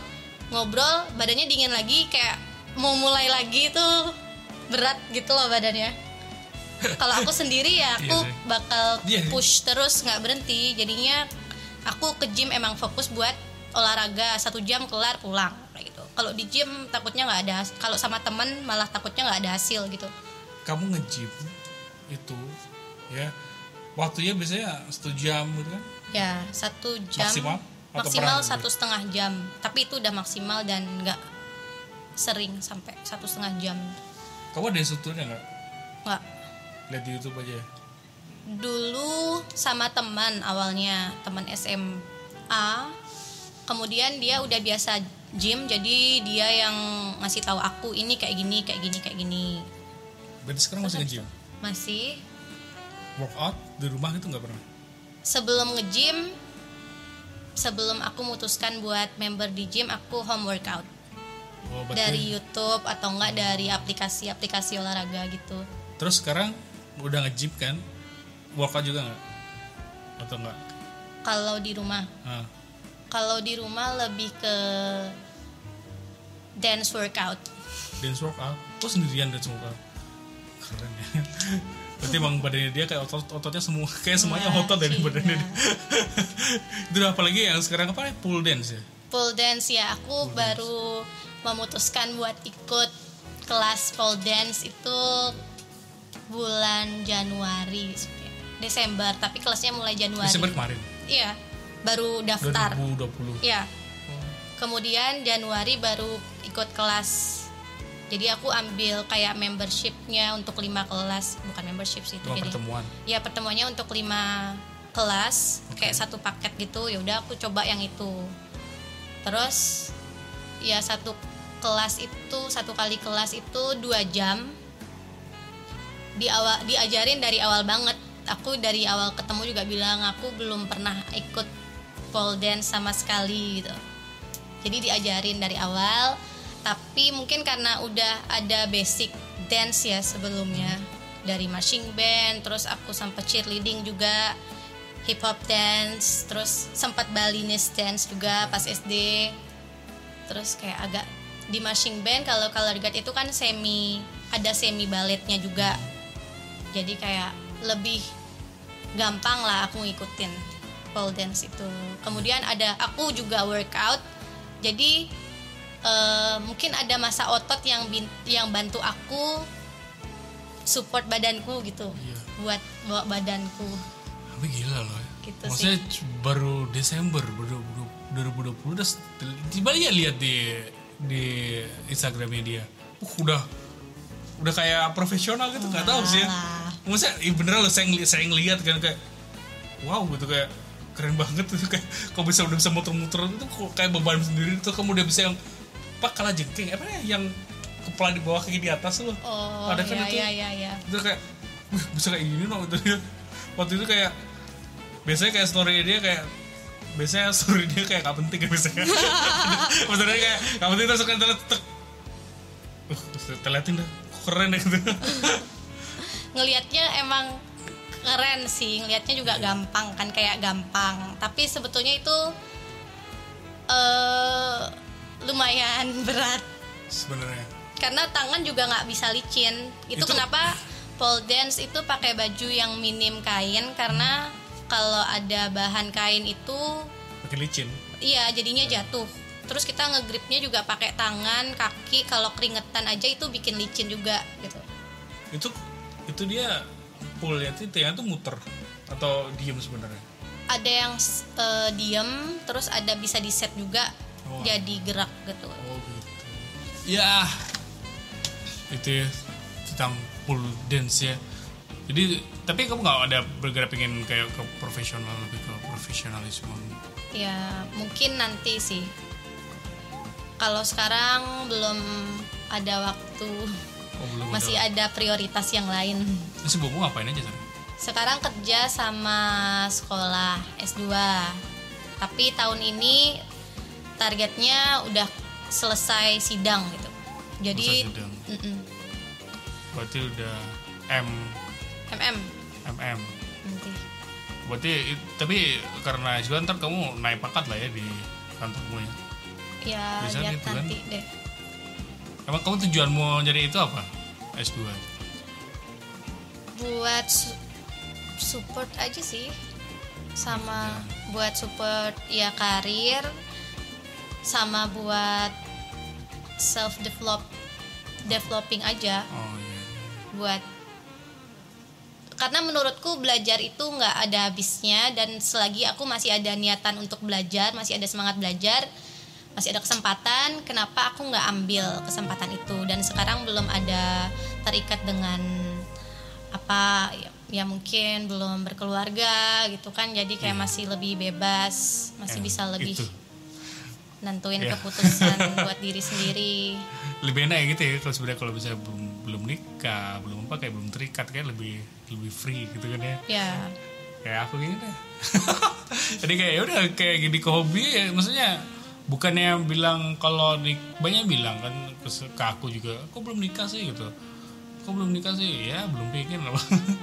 ngobrol, badannya dingin lagi kayak mau mulai lagi tuh berat gitu loh badannya. Kalau aku sendiri ya aku Iya bakal Iya push terus nggak berhenti. Jadinya aku ke gym emang fokus buat olahraga satu jam kelar pulang kayak gitu. Kalau di gym takutnya nggak ada. Kalau sama teman malah takutnya nggak ada hasil gitu. kamu nge-gym itu ya waktunya biasanya satu jam gitu kan Ya satu jam Maksimal? Maksimal satu setengah jam. Tapi itu udah maksimal dan nggak sering sampai satu setengah jam. kamu ada instrukturnya nggak Nggak. lihat di YouTube aja ya Dulu sama teman awalnya teman SMA. Kemudian dia udah biasa gym jadi dia yang ngasih tahu aku ini kayak gini kayak gini kayak gini. berarti sekarang masih nge-gym Masih workout di rumah itu nggak pernah? Sebelum nge-gym sebelum aku memutuskan buat member di gym aku home workout. Oh, dari YouTube atau enggak dari aplikasi-aplikasi olahraga gitu. terus sekarang udah nge-gym kan? Workout juga nggak? Atau nggak? Kalau di rumah, Ah, kalau di rumah lebih ke dance workout. dance workout? Kok sendirian dance workout? Keren ya berarti emang badannya dia kayak otot ototnya semua kayak semuanya Wah, otot dari badannya dia. itu apalagi yang sekarang apa ya pool dance ya Pole dance ya, aku baru memutuskan buat ikut kelas pole dance itu bulan Januari. Desember, tapi kelasnya mulai Januari. Desember kemarin Iya, baru daftar. 2020 Iya. Kemudian Januari baru ikut kelas. Jadi aku ambil kayak membershipnya untuk lima kelas, bukan membership sih itu jadi. pertemuan Ya pertemuannya untuk lima kelas, Oke. kayak satu paket gitu. Ya udah aku coba yang itu. Terus ya satu kelas itu satu kali kelas itu dua jam. Di awal diajarin dari awal banget. Aku dari awal ketemu juga bilang aku belum pernah ikut pole dance sama sekali gitu. Jadi diajarin dari awal. Tapi mungkin karena udah ada basic dance ya sebelumnya dari marching band, terus aku sempat cheerleading juga, hip hop dance, terus sempat Balinese dance juga pas SD. Terus kayak agak di marching band kalau color guard itu kan semi ada semi baletnya juga. Jadi kayak lebih gampang lah aku ngikutin pole dance itu. Kemudian ada aku juga workout. Jadi eh, mungkin ada masa otot yang bin- yang bantu aku support badanku gitu. Iya. Buat bawa badanku. tapi gila loh ya. Gitu maksudnya c- baru Desember baru 2020 udah tiba ya lihat di di Instagramnya dia uh, udah udah kayak profesional gitu nggak tahu sih ya maksudnya iya beneran loh saya ngeli- saya ngeliat kan kayak wow gitu kayak keren banget tuh kayak kok bisa udah bisa muter-muter itu kok kayak beban sendiri tuh kamu udah bisa yang pak kalah jengking. Apa ya yang kepala di bawah kaki di atas loh. Oh, Ada kan ya, itu? ya, ya, ya. itu kayak wih bisa kayak gini loh gitu waktu itu kayak biasanya kayak story dia kayak biasanya story dia kayak gak penting kan biasanya. Maksudnya kayak gak penting terus kan telet tek. Terus terliatin dah keren ya gitu. Ngelihatnya emang keren sih ngelihatnya juga Iya. gampang kan kayak gampang. Tapi sebetulnya itu eh lumayan berat. Sebenarnya. Karena tangan juga nggak bisa licin. Itu, Itu- kenapa pole dance itu pakai baju yang minim kain karena kalau ada bahan kain itu makin licin. iya jadinya jatuh. Terus kita ngegripnya juga pakai tangan kaki kalau keringetan aja itu bikin licin juga gitu. Itu itu dia pull ya itu yang tuh muter atau diem sebenarnya? Ada yang eh, diem terus ada bisa di set juga Oh. jadi gerak gitu. Oh gitu. Ya itu ya, tentang pull dance ya. Jadi tapi kamu nggak ada bergerak pengen kayak ke profesional lebih ke profesionalisme? Ya mungkin nanti sih. Kalau sekarang belum ada waktu. Oh, belum masih ada. ada prioritas yang lain. Masih bobo ngapain aja sekarang? sekarang kerja sama sekolah S2 tapi tahun ini targetnya udah selesai sidang gitu jadi Selesai sidang. Mm-mm. Berarti udah M MM MM. nanti Berarti tapi karena juga ntar kamu naik pangkat lah ya di kantormu ya. ya Bisa lihat gitu kan? nanti deh Emang kamu tujuanmu jadi itu apa? S2. buat su- support aja sih sama buat support ya karir sama buat self develop developing aja Oh iya. buat karena menurutku belajar itu nggak ada habisnya dan selagi aku masih ada niatan untuk belajar masih ada semangat belajar masih ada kesempatan kenapa aku nggak ambil kesempatan itu dan sekarang belum ada terikat dengan apa ya, ya mungkin belum berkeluarga gitu kan jadi kayak masih lebih bebas masih Eh, bisa lebih itu. Nentuin Ya. keputusan buat diri sendiri. Lebih enak ya gitu ya kalau sebenarnya kalau bisa belum belum nikah, belum apa kayak belum terikat kayak lebih lebih free gitu kan ya. ya kayak aku gini deh. Jadi kayak ya udah kayak gini ke hobi ya maksudnya bukannya bilang kalau banyak bilang kan ke, ke aku juga aku belum nikah sih? gitu aku belum nikah sih? Ya belum pengen lah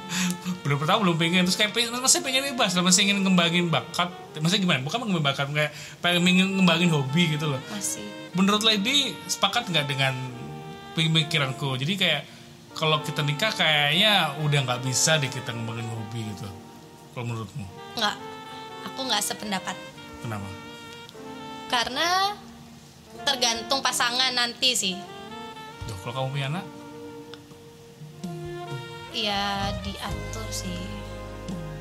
belum pertama belum pengen terus kayak pengen, masih pengen bebas lah masih ingin ngembangin bakat. Maksudnya gimana? Bukan ngembangin bakat kayak pengen ngembangin hobi gitu loh. Masih. Menurut Lady sepakat nggak dengan pemikiranku? Jadi kayak kalau kita nikah kayaknya udah nggak bisa deh kita ngembangin hobi gitu. Kalau menurutmu? Nggak. Aku nggak sependapat. Kenapa? Karena tergantung pasangan nanti sih. Duh, kalau kamu punya anak ya diatur sih.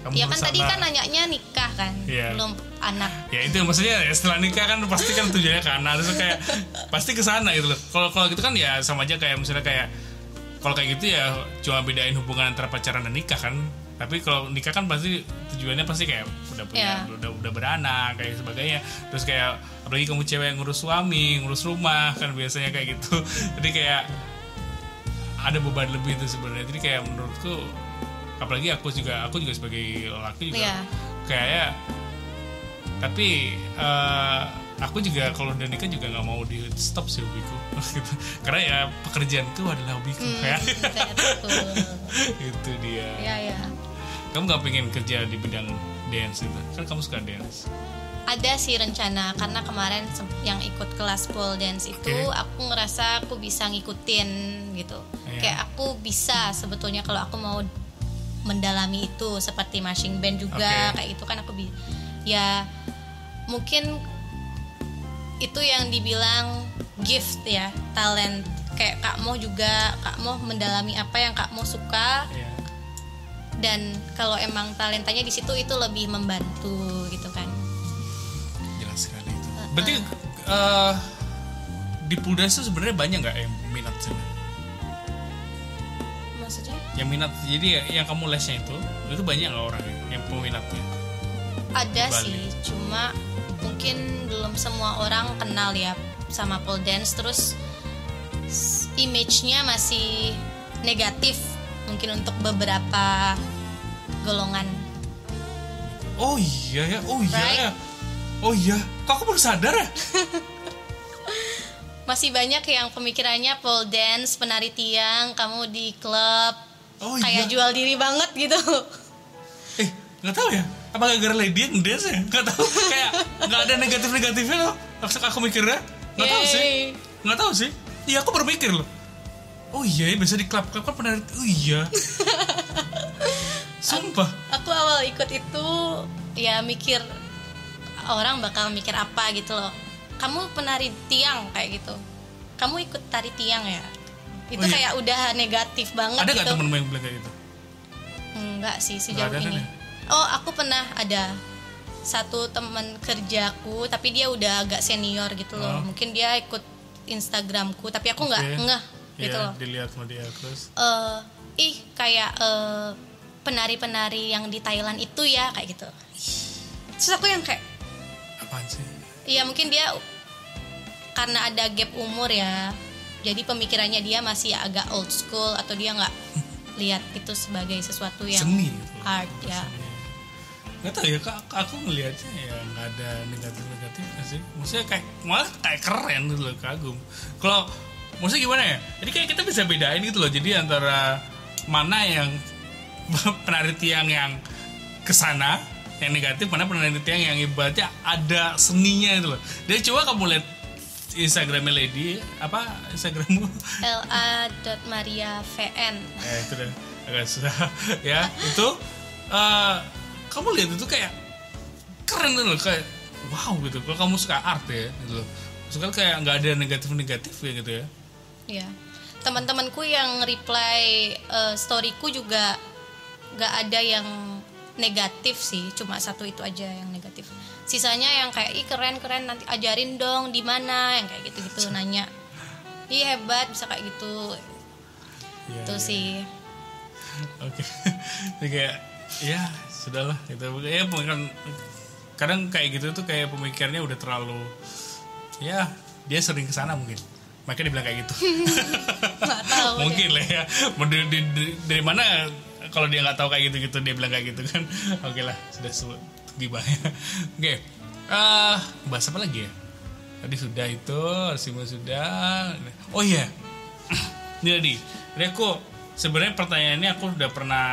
Kamu ya kan tadi kan nanyanya nikah kan Iya. belum anak. Ya itu maksudnya ya setelah nikah kan pasti kan tujuannya ke anak. Terus kayak pasti ke sana gitu loh. Kalau kalau gitu kan ya sama aja kayak misalnya kayak kalau kayak gitu ya cuma bedain hubungan antara pacaran dan nikah kan. Tapi kalau nikah kan pasti tujuannya pasti kayak udah punya Iya. udah udah beranak kayak sebagainya. Terus kayak apalagi kamu cewek yang ngurus suami ngurus rumah kan biasanya kayak gitu. Jadi kayak ada beban lebih itu sebenarnya. Jadi kayak menurutku apalagi aku juga aku juga sebagai laki juga Iya. kayaknya tapi eh, aku juga kalau udah nikah juga nggak mau di stop sih hobiku. Gitu. karena ya pekerjaanku adalah hobiku Hmm, ya. betul. Itu dia. Ya ya kamu nggak pengen kerja di bidang dance itu? Kan kamu suka dance ada sih rencana karena kemarin yang ikut kelas pole dance itu Oke. aku ngerasa aku bisa ngikutin gitu Iya. kayak aku bisa sebetulnya kalau aku mau mendalami itu seperti marching band juga Oke. kayak itu kan aku bi ya mungkin itu yang dibilang gift ya talent kayak Kak Mo juga Kak Mo mendalami apa yang Kak Mo suka ya dan kalau emang talentanya di situ itu lebih membantu gitu berarti eh, di pool dance itu sebenarnya banyak nggak yang minat sih? Maksudnya? Yang minat jadi ya, yang kamu lesnya itu itu banyak nggak orang yang, peminatnya? Ada sih cuma mungkin belum semua orang kenal ya sama pole dance terus image-nya masih negatif mungkin untuk beberapa golongan. Oh iya ya oh iya Right? ya oh iya kok aku baru sadar ya? Masih banyak yang pemikirannya pole dance penari tiang kamu di klub. Oh kayak iya. jual diri banget gitu. Eh nggak tahu ya apa gara-gara lady yang dance ya? Nggak tahu kayak nggak ada negatif negatifnya loh. Maksud aku mikirnya nggak tahu sih. Nggak tahu sih. Iya aku baru mikir loh. Oh iya ya biasa di klub klub kan pernah oh iya. Sumpah. Aku awal ikut itu ya mikir orang bakal mikir apa gitu loh. Kamu penari tiang kayak gitu. Kamu ikut tari tiang ya? Itu Oh, iya. kayak udah negatif banget ada gitu. nggak temen yang bilang kayak gitu? Enggak sih sejauh ada, ini. Kan oh aku pernah ada satu teman kerjaku tapi dia udah agak senior gitu loh. Oh. mungkin dia ikut Instagramku tapi aku nggak Oke. ngeh gitu Iya, loh. dilihat sama dia terus? Eh ih kayak eh, penari-penari yang di Thailand itu ya kayak gitu. Terus aku yang kayak apaan sih? Iya mungkin dia karena ada gap umur ya. Jadi pemikirannya dia masih agak old school atau dia nggak lihat itu sebagai sesuatu yang Seni gitu. art ya. nggak tahu ya kak aku ngelihatnya ya nggak ada negatif negatif sih? Maksudnya kayak malah kayak keren gitu loh kagum. Kalau maksudnya gimana ya? Jadi kayak kita bisa bedain gitu loh jadi antara mana yang penari tiang yang ke sana yang negatif mana penari tiang yang ibaratnya ada seninya itu loh. Jadi coba kamu lihat Instagramnya Lady apa Instagrammu? La.mariavn eh itu deh agak susah. Ya itu eh, kamu lihat itu kayak keren loh kayak wow gitu. Kalau kamu suka art ya gitu loh. Suka kayak nggak ada negatif negatif ya gitu ya. Ya teman-temanku yang reply eh, storyku juga nggak ada yang negatif sih cuma satu itu aja yang negatif. Sisanya yang kayak ih keren keren nanti ajarin dong di mana? Yang kayak gitu gitu nanya. Ih hebat bisa kayak gitu. Iya, itu iya. sih. Oke. Jadi kayak ya sudahlah gitu. Ya bukan kadang kayak gitu tuh kayak pemikirannya udah terlalu ya dia sering ke sana mungkin. Makanya dia bilang kayak gitu. Deh. mungkin lah ya. Dari, dari, dari mana kalau dia nggak tahu kayak gitu gitu dia bilang kayak gitu kan. Oke lah sudah sebut gibahnya oke. Eh bahas apa lagi ya? Tadi sudah itu Simo sudah. Oh iya. Ini tadi. Aku sebenarnya pertanyaan ini aku udah pernah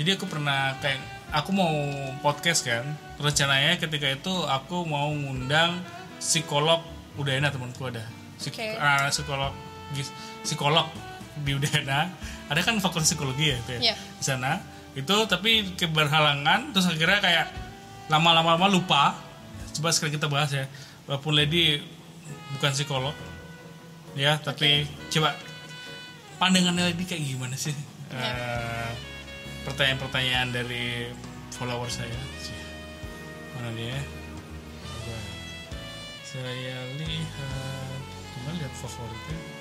jadi aku pernah kayak aku mau podcast kan. Rencananya ketika itu aku mau ngundang psikolog. Udayana temanku ada. Psik- Oke. ah, psikolog. Psikolog di Udayana ada kan fakultas psikologi ya itu ya? Iya. di sana. Itu tapi keberhalangan terus akhirnya kayak lama-lama lama lupa. Coba sekali kita bahas ya. Walaupun Lady bukan psikolog ya tapi coba pandangannya Lady kayak gimana sih? Eh, pertanyaan-pertanyaan dari follower saya. Mana dia? Coba. saya lihat. Cuma lihat favoritnya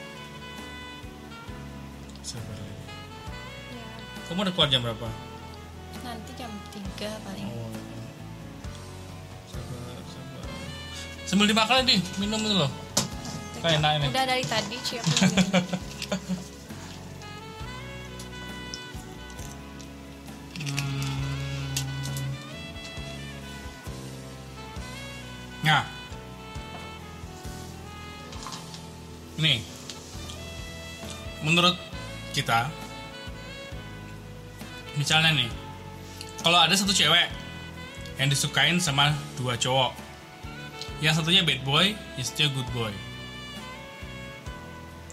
sabar Lady. Ya, kamu udah keluar jam berapa nanti jam 3 paling Oh. Sabar, sabar. Sambil dimakan di minum dulu. Kayak enak ini. udah dari tadi siap Hmm. Nah. Nih. Menurut kita. Misalnya nih kalau ada satu cewek yang disukain sama dua cowok yang satunya bad boy yang satunya good boy.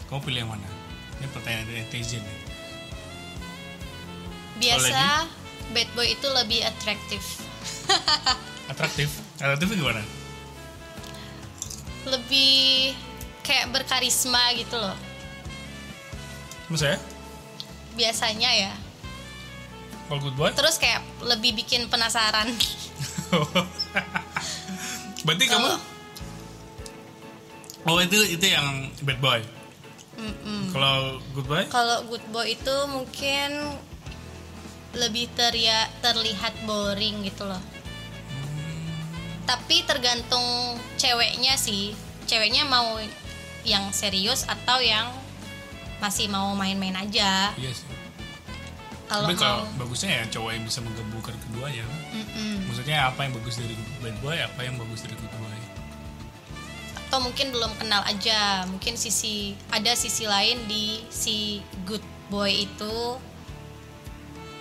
Kamu pilih yang mana? Ini pertanyaan dari netizen nih. Biasa bad boy itu lebih atraktif atraktif atraktifnya gimana? Lebih kayak berkarisma gitu loh. Maksudnya biasanya ya. Kalau good boy? Terus kayak lebih bikin penasaran. Berarti kamu Kalau- oh itu itu yang bad boy? Kalau good boy? Kalau good boy itu mungkin lebih teria, terlihat boring gitu loh. Tapi tergantung ceweknya sih. Ceweknya mau yang serius atau yang masih mau main-main aja iya sih kalau tapi kalau mau bagusnya ya cowok yang bisa menggabungkan keduanya Mm-mm. maksudnya apa yang bagus dari bad boy apa yang bagus dari good boy atau mungkin belum kenal aja mungkin sisi ada sisi lain di si good boy itu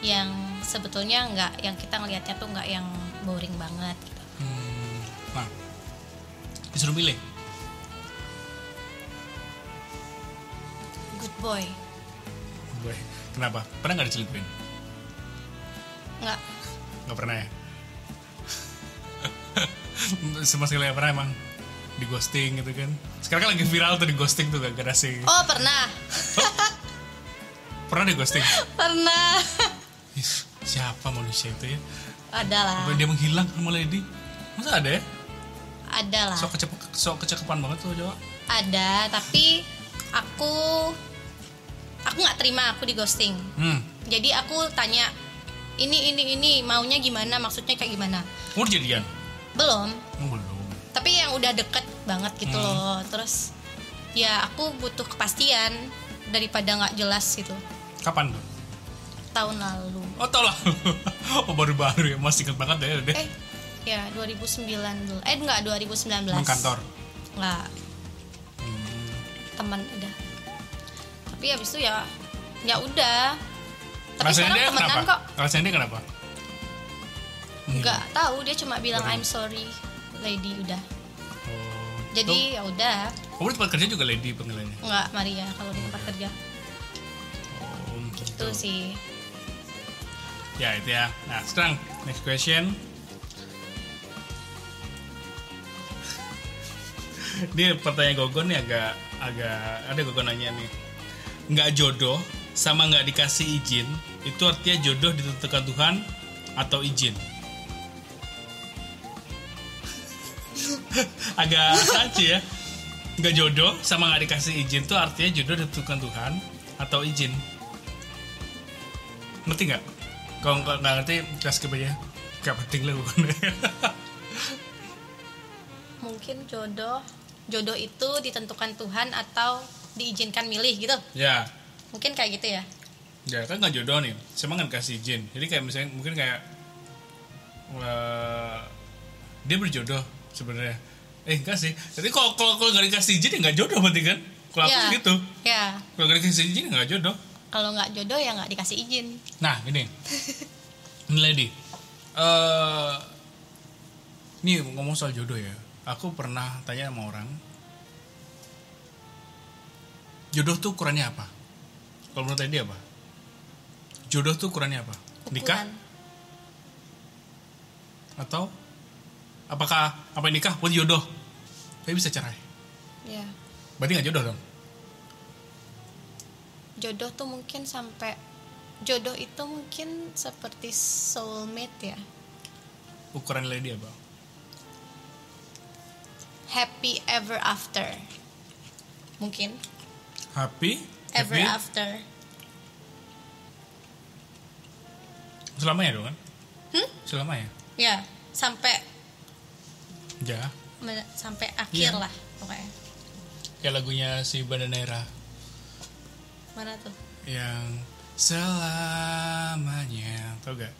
yang sebetulnya nggak yang kita ngelihatnya tuh nggak yang boring banget gitu. Hmm, nah, disuruh milih. Good boy Gue, kenapa? Pernah nggak dicelupin? nggak Nggak pernah ya? Sama sekali pernah emang di ghosting gitu kan. Sekarang kan lagi viral tuh di ghosting tuh gak sih. oh pernah Pernah di ghosting? pernah siapa manusia itu ya? ada lah Apa dia menghilang sama lady? Masa ada ya? ada lah Sok kecep sok kecekepan banget tuh Jawa. ada tapi aku aku nggak terima aku di ghosting Hmm. jadi aku tanya ini ini ini maunya gimana maksudnya kayak gimana udah jadian? belum Oh, belum. tapi yang udah deket banget gitu Hmm. loh terus ya aku butuh kepastian daripada nggak jelas gitu Kapan tuh? tahun lalu Oh tau lah. oh baru-baru ya. Masih inget banget ya. Udah. eh ya 2019 eh enggak 2019 Teman kantor. nggak Hmm. teman udah tapi habis itu ya ya udah tapi Rasanya sekarang dia temenan kenapa? kok Rasanya dia kenapa? nggak tahu dia cuma bilang Baru. I'm sorry lady udah Oh. jadi ya udah Oh, oh, di tempat kerja juga lady panggilannya. nggak Maria kalau di tempat kerja Oh, itu sih Ya itu ya. Nah sekarang next question. Ini pertanyaan Gogon nih agak agak ada Gogon nanya nih. Nggak jodoh sama nggak dikasih izin itu artinya jodoh ditentukan Tuhan atau izin? agak aja ya. Nggak jodoh sama nggak dikasih izin tuh artinya jodoh ditentukan Tuhan atau izin? Ngerti nggak? Kalau nggak ngerti, skip aja. Gak penting lah mungkin jodoh jodoh itu ditentukan Tuhan atau diizinkan milih gitu ya, mungkin kayak gitu ya ya kan nggak jodoh nih. Sama nggak dikasih izin. Jadi kayak misalnya mungkin kayak eh, dia berjodoh sebenarnya. Eh enggak sih. Jadi kalau kalau kalau nggak dikasih izin ya nggak jodoh berarti kan? Kalau aku Ya. gitu. ya Kalau nggak dikasih izin ya nggak jodoh. kalau nggak jodoh ya nggak dikasih izin Nah, ini. Ini lady. Eh nih ngomong soal jodoh ya. Aku pernah tanya sama orang. Jodoh tuh ukurannya apa? Kalau menurut dia apa? Jodoh tuh ukurannya apa? Nikah ukuran atau apakah apa nikah buat jodoh? Tapi bisa cerai. ya Berarti nggak jodoh dong. jodoh tuh mungkin sampai jodoh itu mungkin seperti soulmate ya Ukuran lady apa? happy ever after mungkin Happy, ever happy after selamanya dong kan? Hmm? Selamanya. ya sampai Ya. sampai akhir Iya. lah pokoknya Kayak lagunya si Bandanera. mana tuh yang selamanya tau gak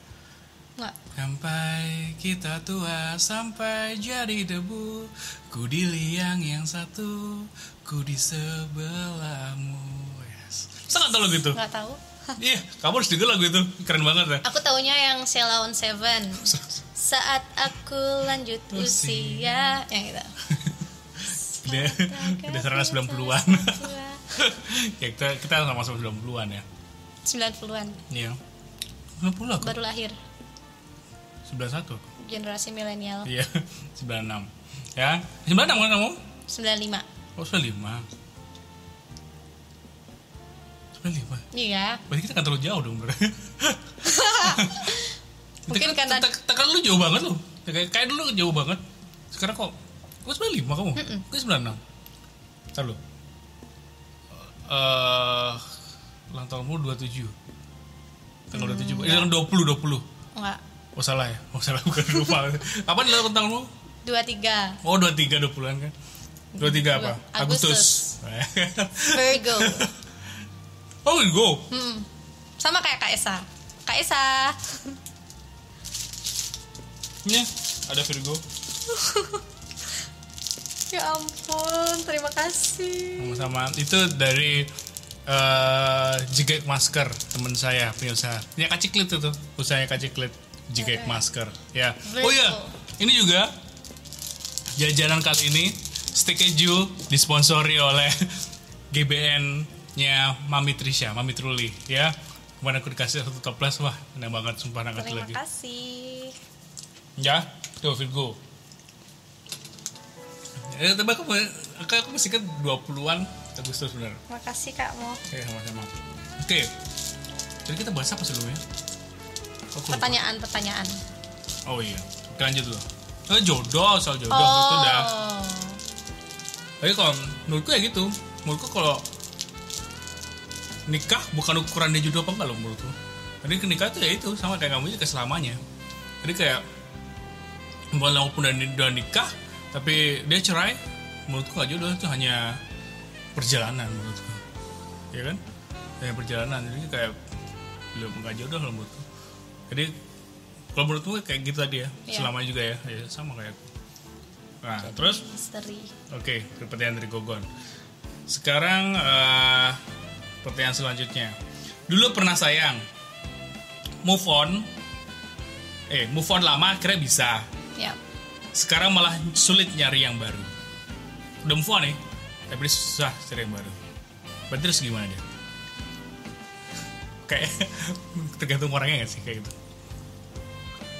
nggak. Sampai kita tua sampai jadi debu. Ku di liang yang satu ku di sebelahmu. Yes. sangat tau lagu itu? Nggak tahu. Iya kamu harus denger lagu itu. Keren banget ya. Aku taunya yang Sheila on Seven. Saat aku lanjut Usia. usia. Yang itu. Udah udah serana 90-an ya kita kita sama-sama 90-an ya. 90-an iya. 90 aku? Baru lahir 91 generasi milenial iya 96 ya 96 kan kamu 95 Oh, 95. 95. iya Berarti kita kan terlalu jauh dong, Bro. Mungkin karena- Tekan lu jauh banget lu. Kayak dulu jauh banget. Sekarang kok Kok 95 kamu? Kok 96? Ntar lu. Eh, ulang tahunmu 27. Tanggal 27. Eh, tanggal 20, 20. enggak Oh salah ya? Oh salah bukan lupa. Apa nih ulang tahunmu? 23 Oh 23 20-an kan? 23 apa? Agustus. Agustus. Virgo oh, go. Hmm. sama kayak Kak Esa Kak Esa Ini ada Virgo. ya ampun terima kasih sama-sama itu dari eh Jigek Masker teman saya pengusaha ya kaciklit itu usahanya kaciklit Jigek Masker ya. Oh ya ini juga jajanan kali ini steak keju disponsori oleh GBN nya Mami Trisha Mami Truli ya. Kemarin aku dikasih satu toples wah enak banget sumpah enak terima lagi. kasih. Ya tuh Virgo ya tapi aku, aku, aku masih kan 20-an Agustus benar makasih Kak Mo. Oke, sama-sama. Oke. Jadi kita bahas apa sebelumnya? Aku lupa. pertanyaan pertanyaan Oh iya. Lanjut dulu. Eh, jodoh, soal jodoh itu udah. oh Tapi kalau menurutku ya gitu. Menurutku kalau nikah bukan ukuran dia jodoh apa enggak loh menurutku. Jadi nikah itu ya itu sama kayak kamu juga selamanya. Jadi kayak walaupun udah, udah nikah tapi dia cerai menurutku nggak jodoh itu hanya perjalanan menurutku ya kan hanya perjalanan jadi kayak belum nggak jodoh lah menurutku jadi kalau menurutku kayak gitu tadi ya Iya. selamanya juga ya, ya sama kayak aku nah terus misteri Oke, pertanyaan dari Gogon. Sekarang eh, pertanyaan selanjutnya. Dulu pernah sayang, move on, eh move on lama akhirnya bisa. ya Sekarang malah sulit nyari yang baru. Udah move on nih, tapi dia susah cari yang baru. Berarti terus gimana dia? Kayak tergantung orangnya gak sih kayak gitu.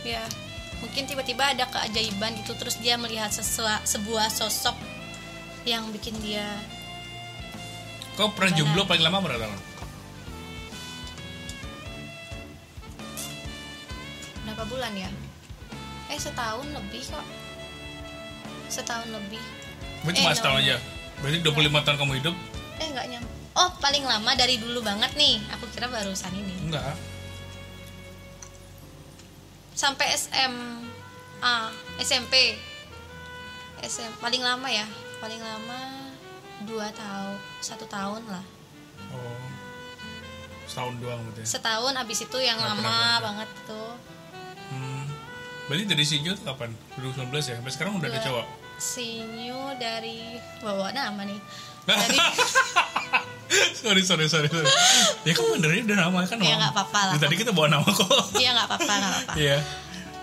ya mungkin tiba-tiba ada keajaiban gitu terus dia melihat sesua- sebuah sosok yang bikin dia Kau pernah jomblo paling lama berapa tahun? berapa bulan ya eh setahun lebih kok setahun lebih Berarti Eh, cuma setahun aja. Berarti 25 tahun kamu hidup? eh nggak nyam oh paling lama dari dulu banget nih aku kira barusan ini Enggak. sampai SMA SMP SM paling lama ya paling lama dua tahun satu tahun lah Oh. Setahun doang gitu ya. setahun abis itu yang Nggak lama pernah banget tuh Hmm. Berarti dari Sinjo tuh kapan? 2019 ya? Sampai sekarang udah ada cowok? Sinyu dari bawa nama nih dari sorry, sorry, sorry, sorry. ya kan benernya udah nama kan? Ya, nggak apa-apa lah. Tadi kita bawa nama kok. iya nggak apa-apa nggak apa-apa Iya.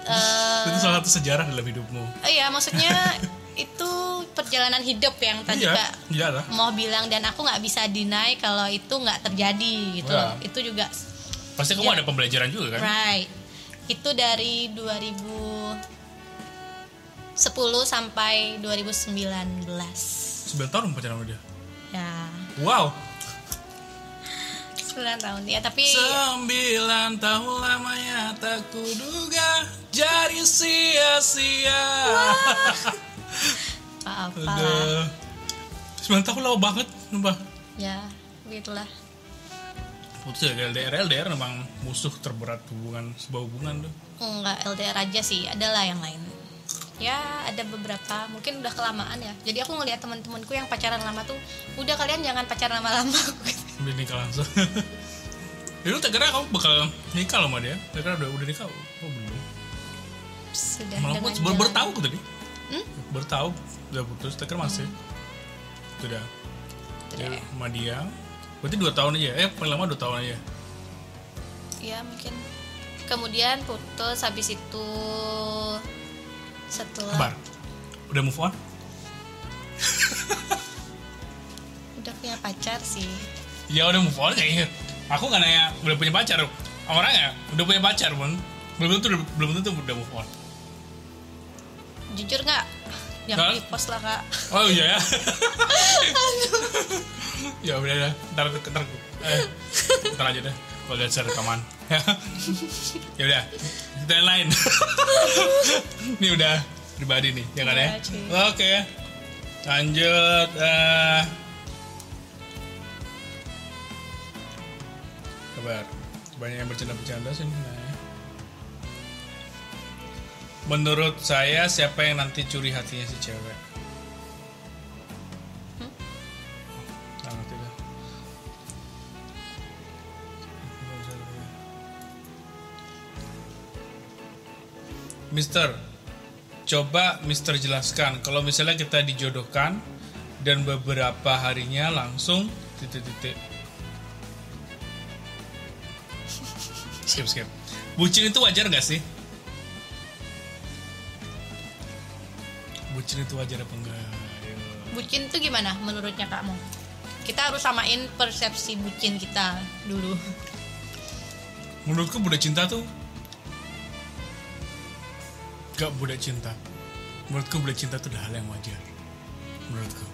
Eh, Itu salah satu sejarah dalam hidupmu. iya maksudnya itu perjalanan hidup yang tadi iya, kak iya lah. mau bilang dan aku nggak bisa deny kalau itu nggak terjadi gitu Wah. itu juga Pasti kamu Iya. ada pembelajaran juga kan? right itu dari 2010 sampai 2019 9 tahun pacaran sama dia. ya Wow. 9 tahun ya tapi Sembilan tahun lamanya tak kuduga jadi sia-sia. apa lah Aduh. Sembilan tahun lama banget, sumpah. ya begitulah Putus ya LDR LDR memang musuh terberat hubungan sebuah hubungan tuh. enggak LDR aja sih adalah yang lain ya ada beberapa mungkin udah kelamaan ya jadi aku ngelihat teman-temanku yang pacaran lama tuh udah kalian jangan pacaran lama-lama Udah nikah langsung. ya lu tak kira kamu bakal nikah sama dia? Tak kira udah udah nikah? Oh belum. sudah Malah putus baru, baru jalan- tahu aku tadi. Hmm? Baru tahu udah putus. Tak kira masih. Sudah. Sudah. Ya, sama dia. Berarti dua tahun aja. Eh paling lama dua tahun aja. ya mungkin kemudian putus habis itu setelah Kabar. Udah move on? udah punya pacar sih Ya udah move on kayaknya. Aku nggak nanya udah punya pacar. Orang ya udah punya pacar pun belum tentu belum tentu udah move on. jujur nggak jangan Hah? di post lah kak Oh iya ya. ya udah dah. Ntar ntar eh, ntar aja deh. Kalau lihat rekaman. ya udah. Kita yang lain. Ini udah pribadi nih, ya kan ya? Cuy. Oke. Lanjut. eh kabar. Banyak yang bercanda-bercanda sih. Nah. Menurut saya siapa yang nanti curi hatinya si cewek? Mister, coba Mister jelaskan kalau misalnya kita dijodohkan dan beberapa harinya langsung titik-titik. Skip skip. Bucin itu wajar gak sih? Bucin itu wajar apa enggak? Ayo. bucin tuh gimana menurutnya kamu kita harus samain persepsi bucin kita dulu Menurutku budak cinta tuh gak budak cinta. Menurutku budak cinta tuh udah hal yang wajar. Menurutku.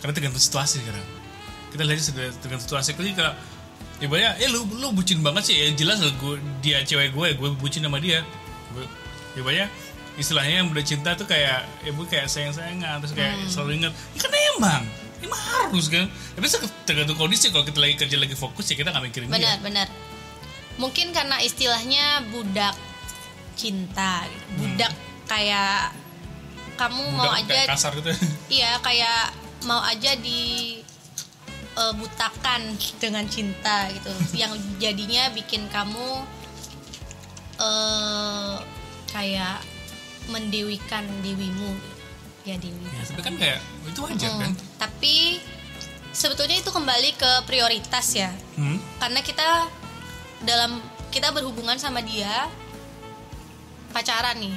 Karena tergantung situasi sekarang. Kita lihat tergantung situasi. Kalau kayak ibaratnya, eh lu lu bucin banget sih. Ya jelas lah gue dia cewek gue, gue bucin sama dia. Gue, ibaratnya istilahnya yang budak cinta tuh kayak ibu kayak sayang-sayangan terus kayak selalu ingat. Ya kan emang emang harus kan tapi tergantung kondisi kalau kita lagi kerja lagi fokus ya kita nggak mikirin dia benar benar mungkin karena istilahnya budak cinta Hmm. budak kayak kamu mau Udah aja kasar gitu iya kayak mau aja di eh, butakan dengan cinta gitu. Yang jadinya bikin kamu eh kayak mendewikan dewimu ya dewi. Ya, tapi kan kayak itu wajar Hmm, kan? Tapi sebetulnya itu kembali ke prioritas ya. Hmm? karena kita dalam kita berhubungan sama dia pacaran nih.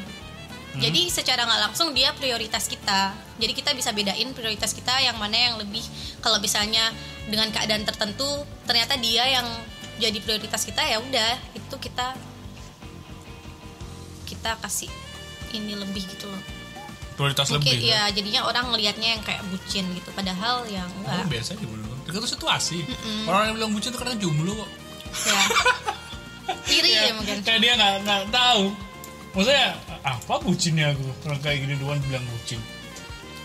Jadi secara nggak langsung dia prioritas kita. Jadi kita bisa bedain prioritas kita yang mana yang lebih kalau misalnya dengan keadaan tertentu ternyata dia yang jadi prioritas kita ya udah itu kita kita kasih ini lebih gitu loh. Prioritas mungkin lebih ya? jadinya orang ngelihatnya yang kayak bucin gitu padahal yang Oh, enggak. biasa aja menurut tergantung situasi. Orang yang bilang bucin itu kadang jomblo kok. Ya iri Ya, ya mungkin. Kayak dia nggak nggak tahu maksudnya apa bucinnya aku? Orang kayak gini doang bilang bucin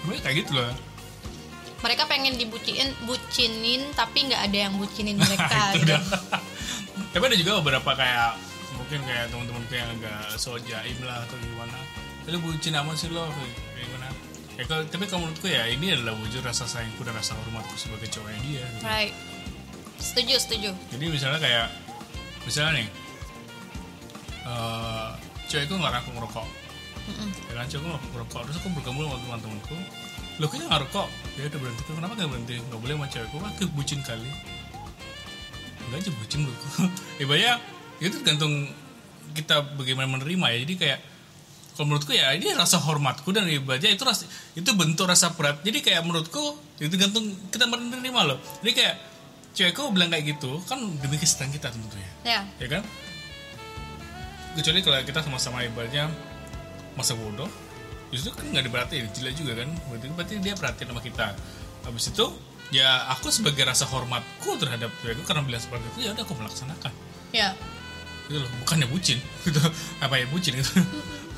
gue kayak gitu loh. Mereka pengen dibucinin bucinin tapi nggak ada yang bucinin mereka itu gitu. tapi ada juga beberapa kayak mungkin kayak teman-teman kayak agak so jaim lah atau gimana. Lu bucin amat sih lo kayak gimana? Ya, kalau- tapi kalau menurutku ya ini adalah wujud rasa sayangku dan rasa hormatku sebagai cowoknya dia gitu. right. Setuju setuju. Jadi misalnya kayak misalnya nih eh cewekku nggak aku ngerokok. Mm-mm. ya kan cewekku nggak ngerokok. Terus aku bergabung sama teman-temanku. Lo kayaknya nggak rokok ya udah berhenti kenapa nggak berhenti? Nggak boleh sama cewekku wah ke bucin kali. Enggak aja bucin menurutku. Ya itu tergantung kita bagaimana menerima ya. Jadi kayak kalau menurutku ya ini rasa hormatku dan ibaratnya itu rasa itu bentuk rasa berat. Jadi kayak menurutku itu gantung kita menerima loh. Jadi kayak cewekku bilang kayak gitu kan demi kesehatan kita tentunya. Ya. Ya kan kecuali kalau kita sama-sama ibaratnya masa bodoh justru kan nggak diperhatiin jelek juga kan? Berarti berarti dia perhatian sama kita. Habis itu ya aku sebagai rasa hormatku terhadap cewekku karena bilang seperti itu ya udah aku melaksanakan. Ya. Gitu loh bukannya bucin gitu. Apa ya bucin gitu.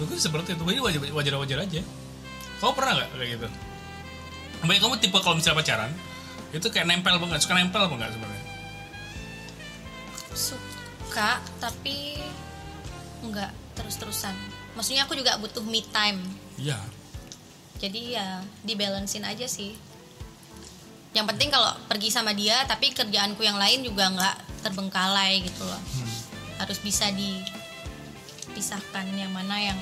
Menurutku seperti itu jadi wajar wajar wajar aja. Kamu pernah nggak kayak gitu? Sampai kamu tipe kalau misalnya pacaran itu kayak nempel banget suka nempel apa nggak sebenarnya? Suka tapi nggak terus-terusan. Maksudnya aku juga butuh me time. Iya. Jadi ya dibalancein aja sih. Yang penting kalau pergi sama dia tapi kerjaanku yang lain juga nggak terbengkalai gitu loh. Hmm. harus bisa dipisahkan yang mana yang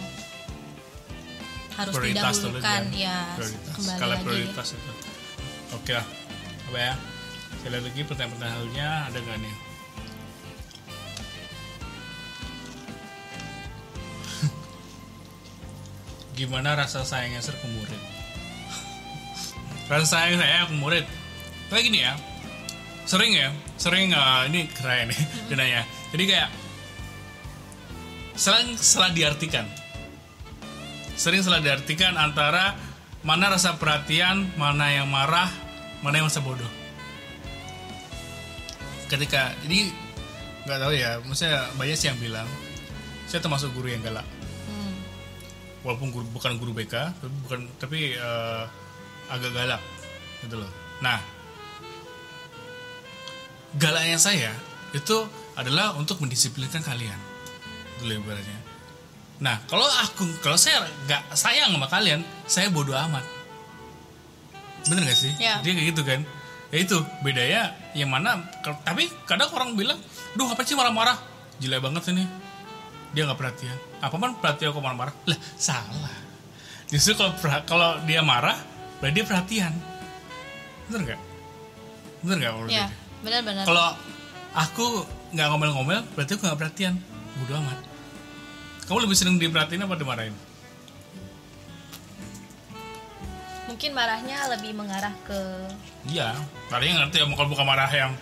harus prioritas didahulukan. dia. ya prioritas. kembali skala lagi. prioritas itu. Oke lah. Apa ya? Sekali lagi pertanyaan-pertanyaan halnya ada gak nih gimana rasa sayangnya ser ke murid? Rasa sayang saya ke murid? Kayak gini ya. Sering ya sering eh, ini keren nih nanya jadi kayak sering salah diartikan. Sering salah diartikan antara mana rasa perhatian, mana yang marah, mana yang masa bodoh. Ketika jadi nggak tahu ya, maksudnya banyak sih yang bilang. Saya termasuk guru yang galak. Walaupun guru, bukan guru BK, tapi bukan tapi eh, agak galak, gitu loh. Nah, galaknya saya itu adalah untuk mendisiplinkan kalian, itu loh ibaratnya. Nah, kalau aku, kalau saya nggak sayang sama kalian, saya bodoh amat. Bener gak sih? Ya. Dia kayak gitu kan? Ya itu bedanya yang mana? Tapi kadang orang bilang, duh apa sih marah-marah? Gila banget ini. Dia nggak perhatian. Apa man perhatian kok marah-marah? Lah salah. Justru kalau kalau dia marah, berarti dia perhatian. Bener nggak? Bener nggak menurut ya dia? benar-benar Kalau aku nggak ngomel-ngomel, berarti aku nggak perhatian. Bodoh amat. Kamu lebih seneng diperhatiin apa dimarahin? mungkin marahnya lebih mengarah ke Iya, tadinya ngerti ya, kalau bukan marah yang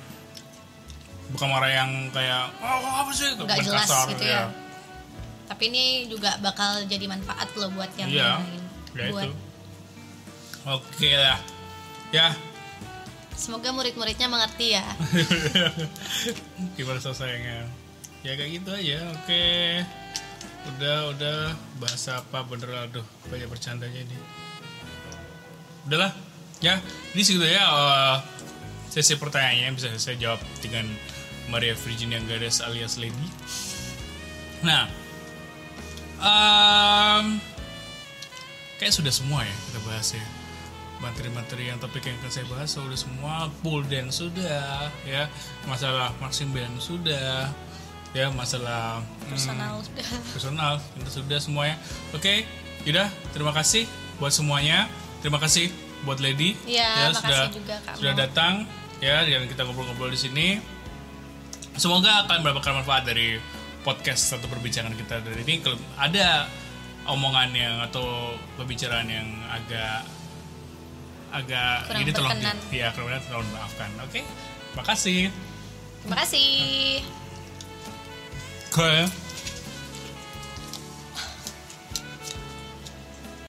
bukan marah yang kayak oh apa sih nggak jelas kasar, gitu ya tapi ini juga bakal jadi manfaat loh buat yang Iya, lain ya buat itu. Oke lah, ya semoga murid-muridnya mengerti ya gimana selesainya? Ya kayak gitu aja. Oke, udah udah bahasa apa bener aduh banyak bercandanya ini. Udahlah, ya ini segitu ya eh, sesi pertanyaannya bisa saya jawab dengan Maria Virginia Gades alias Lady. Nah, em, kayak sudah semua ya kita bahas ya. Materi-materi yang topik yang akan saya bahas sudah semua. Pool dance sudah ya. Masalah marching band sudah ya. Masalah hmm, personal sudah. personal itu sudah semuanya. Oke Yudah terima kasih buat semuanya. Terima kasih buat Lady. Iya, makasih sudah juga, Kak sudah datang ya. Dan kita ngobrol-ngobrol di sini. Semoga kalian mendapatkan manfaat dari podcast atau perbincangan kita dari ini kalau ada omongan yang atau pembicaraan yang agak agak Kurang ini tolong di, ya kurang tolong maafkan oke makasih. Terima kasih. Oke.